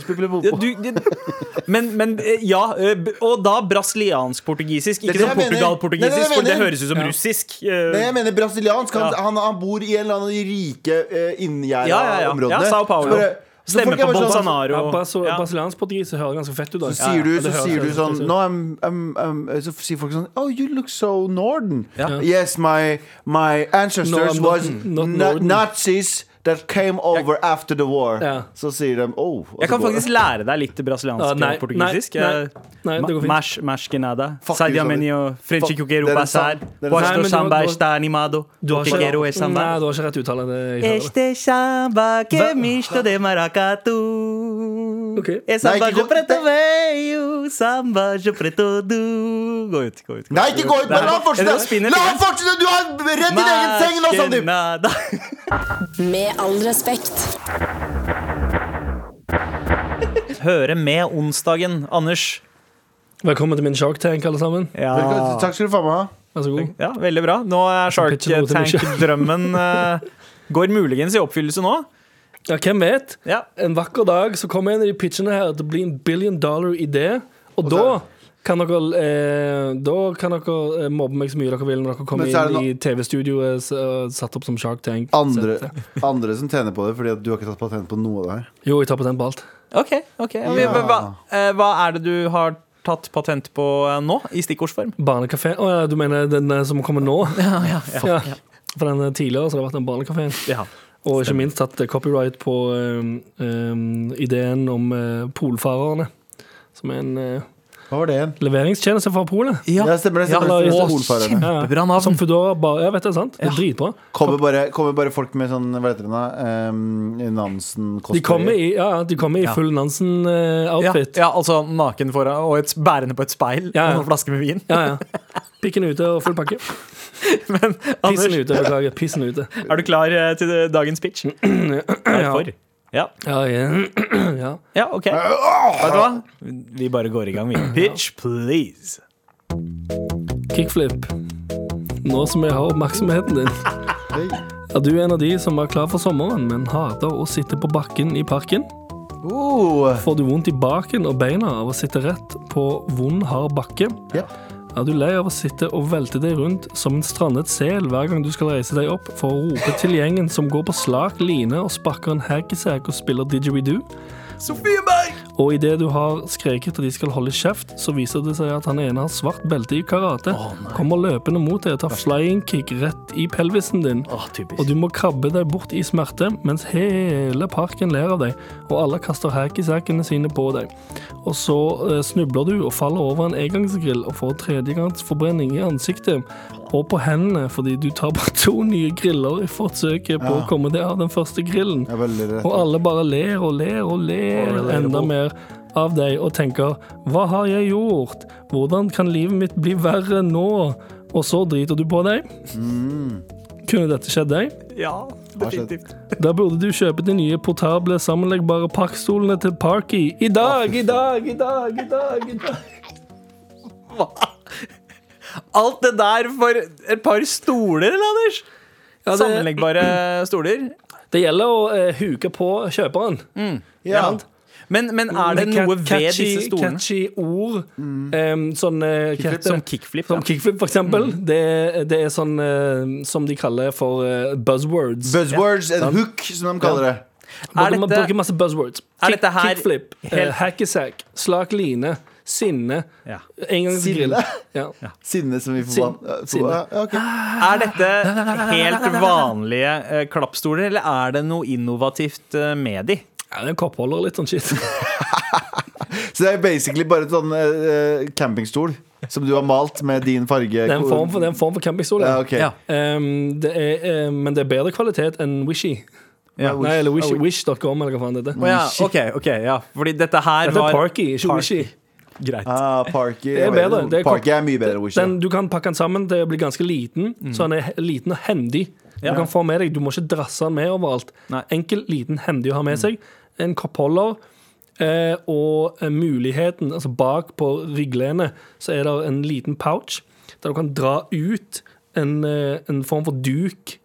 S2: men, men eh, ja, eh, og da brasiliansk-portugisisk. Ikke sånn Portugal-portugisisk, for det høres ut som russisk. eh,
S4: Nei, jeg mener brasiliansk. Han,
S2: Ja.
S4: han, han bor i en eller annen av de rike inngjerda
S2: Ja, ja, ja.
S4: områdene.
S2: Ja, Sao Paulo.
S4: Bare-
S2: Stemmer
S4: er
S2: på
S4: Bolsonaro. sånn-
S2: Bolsonaro.
S3: Ja,
S2: Ja.
S3: Brasiliansk portugisisk høres ganske fett ut. da.
S4: Så sier du,
S3: Ja,
S4: så sier du sånn no, I'm, I'm, I'm, Så sier folk sånn Oh, you look so Norden.
S2: Ja.
S4: Yes, my, my ancestors
S3: No, not-
S4: was
S3: not.
S4: Nazis that came over after the war.
S3: Ja.
S4: Så sier de oh.
S2: Jeg kan faktisk
S4: det.
S2: lære deg litt brasiliansk
S3: nei,
S2: og portugisisk.
S3: nei, nei. Nei, det går fint.
S2: Mash, mash genada. nada.
S4: Fuck
S2: Sadia
S4: you,
S2: menio, frente
S4: Fuck-
S3: basar.
S2: Posto samba está animado.
S3: Du har ikke, nei, du har ikke rett uttale. Jeg.
S2: Este samba que misto de maracatu.
S3: Ok.
S2: É samba
S4: jo
S2: de preto veio, samba de preto du. Gå ut, gå ut.
S4: Nei, ikke gå ut! men la
S2: Jeg og
S4: fortsette! La ham fortsette! Du har redd din egen seng nå, Sandeep!
S2: nada.
S1: Med all respekt.
S2: Høre med onsdagen, Anders.
S3: Velkommen til min Shark Tank, alle sammen.
S2: Ja.
S4: Velkommen- Takk skal du faen meg ha.
S3: Vær så god.
S2: Ja, veldig bra. Nå er Shark
S3: pitcher noe til.
S2: Tank-drømmen <laughs> eh, Går muligens i oppfyllelse nå.
S3: Ja, hvem vet?
S2: Ja.
S3: En vakker dag så kommer en av de pitchene her til å bli en billion dollar idé, og da kan dere, eh, da kan dere eh, mobbe meg så mye dere vil når dere kommer
S4: Men så er det
S3: inn i TV-studioet s- satt opp som Shark Tank.
S4: Andre, <laughs> andre som tjener på det, fordi at du har ikke tatt patent på noe av det her.
S3: Jo, jeg tar patent på alt.
S2: OK. ok Men hva, eh, hva er det du har tatt patent på eh, nå, i stikkordsform?
S3: Barnekafé. Å ja, du mener den eh, som kommer nå? <laughs>
S2: Ja, ja,
S3: Ja. For den eh, tidligere så har det vært den barnekafeen.
S2: ja.
S3: Og ikke minst tatt eh, copyright på eh, eh, ideen om eh, polfarerne. Som er en eh,
S4: Hva var det igjen?
S3: leveringstjeneste fra Polet.
S4: Ja, stemmer det.
S2: Ja,
S4: Stemmer det.
S3: å,
S2: Kjempebra navn.
S3: Som Foodora bare Ja, vet det, sant? Det er dritbra.
S4: Kommer bare, kommer bare folk med sånn, hva heter det? Um, Nansen-cosplay?
S3: De kommer i, ja, de kommer i full
S2: Ja,
S3: Nansen-outfit.
S2: ja, altså naken foran og et, bærende på et speil
S3: Ja, ja.
S2: og noen flasker med vin.
S3: Ja, ja. Pikken ute og full pakke. <laughs>
S2: Men
S3: Pissen ute, beklager. Pissen ute.
S2: er du klar eh, til dagens pitch? <clears throat> Ja.
S3: Ja, ja. <clears throat> ja.
S2: ja, OK. Vet du hva? Vi bare går i gang, vi. Pitch, please.
S3: Kickflip. Nå som jeg har oppmerksomheten din. Er du en av de som er klar for sommeren, men hater å sitte på bakken i parken?
S4: Oh,
S3: Får du vondt i baken og beina av å sitte rett på vond, hard bakke?
S4: ja.
S3: Er du lei av å sitte og velte deg rundt som en strandet sel hver gang du skal reise deg opp for å rope til gjengen som går på slak line og sparker en haggisack og spiller didgeridoo?
S2: Sofieberg!
S3: Og idet du har skreket at de skal holde kjeft, så viser det seg at han ene har svart belte i karate, kommer løpende mot deg og tar flying kick rett i pelvisen din.
S2: Oh.
S3: Og du må krabbe deg bort i smerte, mens hele parken ler av deg, og alle kaster hackisackene sine på deg. Og så eh, snubler du og faller over en engangsgrill og får tredjegangsforbrenning i ansiktet og på hendene fordi du tar bare to nye griller i forsøket på å komme deg av den første grillen. Og alle bare ler og ler og ler enda mer av deg og tenker Hva har jeg gjort? Hvordan kan livet mitt bli verre nå? Og så driter du på deg. Kunne dette skjedd deg?
S2: Ja, definitivt.
S3: Da burde du kjøpe de nye portable sammenleggbare parkstolene til Parky. I dag, i dag, i dag, i dag! i dag
S2: Alt det der for et par stoler, eller, Anders?
S3: Ja, det,
S2: Sammenleggbare stoler.
S3: det gjelder å uh, huke på kjøperen.
S4: Ja.
S2: Men, men er det noe ved
S3: catchy,
S2: disse stolene?
S3: catchy ord. Um, sånn uh,
S2: Kickflip, som kickflip?
S3: Som
S2: ja.
S3: kickflip, for eksempel. Det, det er sånn uh, som de kaller for uh, buzzwords.
S4: Buzzwords, en hook, som de kaller det.
S3: Man,
S2: Er
S3: man
S2: dette-
S3: bruker masse buzzwords.
S2: Er dette her
S3: kickflip,
S2: helt-
S3: hackesack, slak line, sinne,
S2: Ja.
S4: Sinne?
S3: Ja.
S4: Sinne som vi får
S3: Sin-
S4: vann.
S3: sinne.
S4: Ja, ok.
S2: Er dette helt vanlige uh, klappstoler, eller er det noe innovativt uh, med de?
S3: ja, det er en koppholder, litt sånn shit. <laughs>
S4: Så det er basically bare en sånn uh, campingstol som du har malt med din farge.
S3: Det er en form for, det er en form for campingstol.
S4: ja, okay.
S2: Ja.
S3: Um, det er, um, men det er bedre kvalitet enn Wishy.
S2: Ja.
S3: Nei, eller Wish,
S4: Ah,
S3: Wish.com, eller hva faen det heter.
S2: Oh, ja, Okay, okay, ja. Fordi dette her
S3: Dette
S2: var
S3: Parky, ikke
S2: Parky.
S3: Wishy.
S2: Greit.
S4: Ah, Parky
S3: Det er bedre. Det er
S4: Parky er mye bedre.
S3: Den, du kan pakke den sammen til å bli ganske liten, så den er liten og hendig.
S2: Ja.
S3: Du kan få med deg, du må ikke drasse den med overalt.
S2: Nei.
S3: Enkel, liten, hendig å ha med seg. En koppholder. Eh, og eh, muligheten, altså bak på rygglenet, så er det en liten pouch der du kan dra ut en, eh, en form for duk,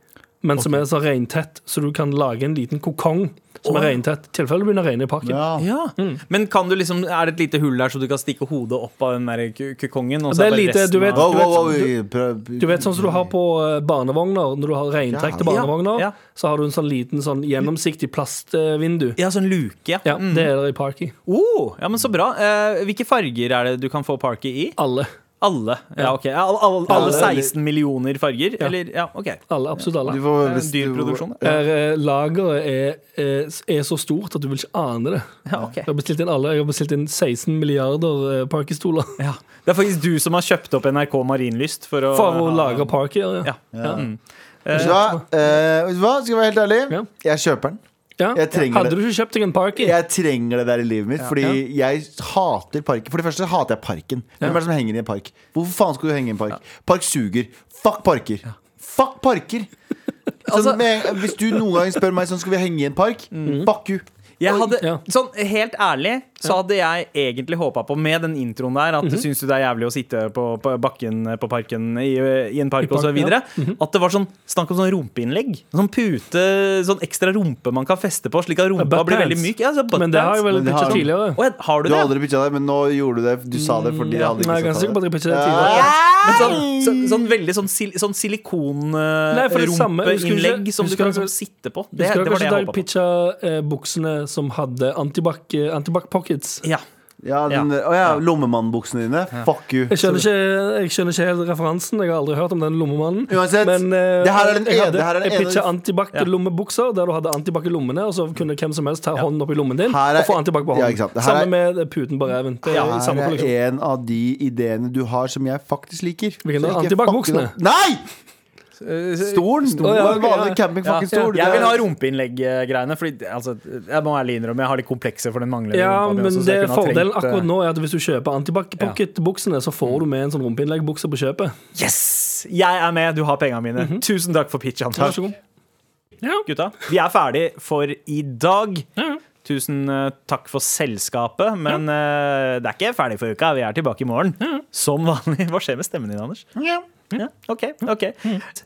S3: men som er så rentett så du kan lage en liten kokong som er regntett. I tilfelle det begynner å regne i parken.
S4: Ja.
S2: Ja. Men kan du liksom, er det et lite hull der så du kan stikke hodet opp av den der kukongen? Og så
S3: Det er lite, du vet-
S4: du, vet, prøv-
S3: Du vet sånn som du har på eh, barnevogner Når du har regntrekte
S4: til
S3: barnevogner
S2: Ja, ja.
S3: Så har du en sånn liten sånn gjennomsiktig plastvindu
S2: Ja, sånn luke, ja.
S3: Ja,
S2: Mm.
S3: det er det i Parky
S2: Oh, ja, men så bra. Eh, hvilke farger er det du kan få Parky i?
S3: Alle,
S2: Alle. Ja, ok. Alle, alle, alle
S3: Alle.
S2: 16 millioner farger? Eller, ja, ok.
S3: alle absolutt alle
S4: Du får,
S2: Det er
S4: hvis
S2: en dyr
S4: du-
S2: produksjon.
S3: Er, eh, Lageret er, er, er så stort at du vil ikke ane det
S2: Ja, ok.
S3: Jeg har bestilt inn alle Jeg har bestilt inn 16 milliarder parkistoler. <laughs>
S2: Ja. Det er faktisk du som har kjøpt opp NRK Marienlyst for å
S3: For å lage parker, ja.
S2: Ja.
S3: Ja.
S2: Mm.
S4: Vet du hva? Eh, hva? Skal jeg være helt ærlig?
S3: Ja.
S4: Jeg kjøper den.
S3: Ja.
S4: Jeg
S3: Hadde du ikke kjøpt deg en parker?
S4: Jeg trenger det der i livet mitt, fordi jeg hater parker. For det første hater jeg parken. Hvem er det som henger i en park? Hvorfor faen skal du henge i en park? Park suger. Fuck parker. Fuck parker! <laughs>
S2: Altså-
S4: sånn, med, hvis du noen gang spør meg sånn skal vi henge i en park, fuck you.
S2: Jeg hadde,
S3: Ja.
S2: sånn Helt ærlig så hadde jeg egentlig håpa på, med den introen der, at
S3: Mhm.
S2: syns du det er jævlig å sitte på, på bakken på parken i, i en park
S3: park,
S2: osv.
S3: ja. Mhm.
S2: At det var sånn snakk om sånn rumpeinnlegg. Sånn pute, sånn ekstra rumpe man kan feste på, slik at rumpa blir veldig myk. Ja,
S3: Men det har jeg vel
S4: har-
S3: pitchet tidligere
S2: Å, har du
S4: Du har aldri pitcha det, men nå gjorde du det. Du sa det fordi jeg hadde
S3: er
S4: ikke
S3: Nei, jeg pitchet det
S4: det.
S3: tidligere
S4: Ja.
S2: Men sånn, så, sånn veldig sånn, sil, sånn silikonrumpeinnlegg som du kan liksom sitte på. Det, var det jeg
S3: da jeg
S2: håpa på.
S3: pitcha eh, buksene som hadde antibac, eh, antibac pockets?
S2: Ja.
S4: Ja, den, Å ja, lommemannbuksene dine. Fuck you.
S3: Jeg skjønner, ikke, jeg skjønner ikke helt referansen. Jeg har aldri hørt om den lommemannen.
S4: Uansett,
S3: Men uh,
S4: det her er den
S3: jeg,
S4: ene-
S3: hadde,
S4: er den
S3: jeg pitcha antibac-lommebukser, der du hadde antibac i lommene, og så kunne hvem som helst ta hånden opp i lommen din
S4: er-
S3: og få antibac på hånden. Sammen med puten på reven. Det er
S4: Her er en av de ideene du har som jeg faktisk liker.
S3: Hvilken da?
S4: Så
S3: Antibac-buksene?
S4: Nei! Stolen!
S3: Å, ja, okay,
S4: Vanlig
S3: ja.
S4: campingfucking-stol.
S2: Jeg vil ha rumpeinnlegg-greiene. Fordi altså, Jeg må ærlig innrømme Jeg har litt komplekser for den manglende
S3: Ja,
S2: rumpa
S3: men det fordelen
S2: trengt, eh,
S3: akkurat nå er at hvis du kjøper antibac pocket-buksene, så får du med en sånn rumpeinnleggbukse på kjøpet.
S2: Yes! Jeg er med, du har pengene mine.
S3: Mhm.
S2: Tusen takk for pitch,
S3: Takk. Ja.
S2: Gutta, vi er ferdig for i dag.
S3: Ja.
S2: Tusen eh, takk for selskapet, men eh, det er ikke ferdig for uka. Vi er tilbake i morgen. Som vanlig. Hva skjer med stemmen din, Anders? Ja, ok, ok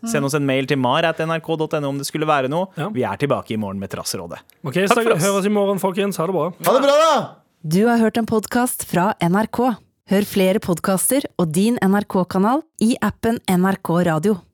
S2: Send oss en mail til mar.nrk.no om det skulle være noe.
S3: Ja.
S2: Vi er tilbake i morgen med Trassrådet.
S3: Ok,
S2: oss.
S3: høres i morgen, folkens. Ha det bra.
S4: Ha det bra, da!
S1: Du har hørt en podkast fra NRK. Hør flere podkaster og din NRK-kanal i appen NRK Radio.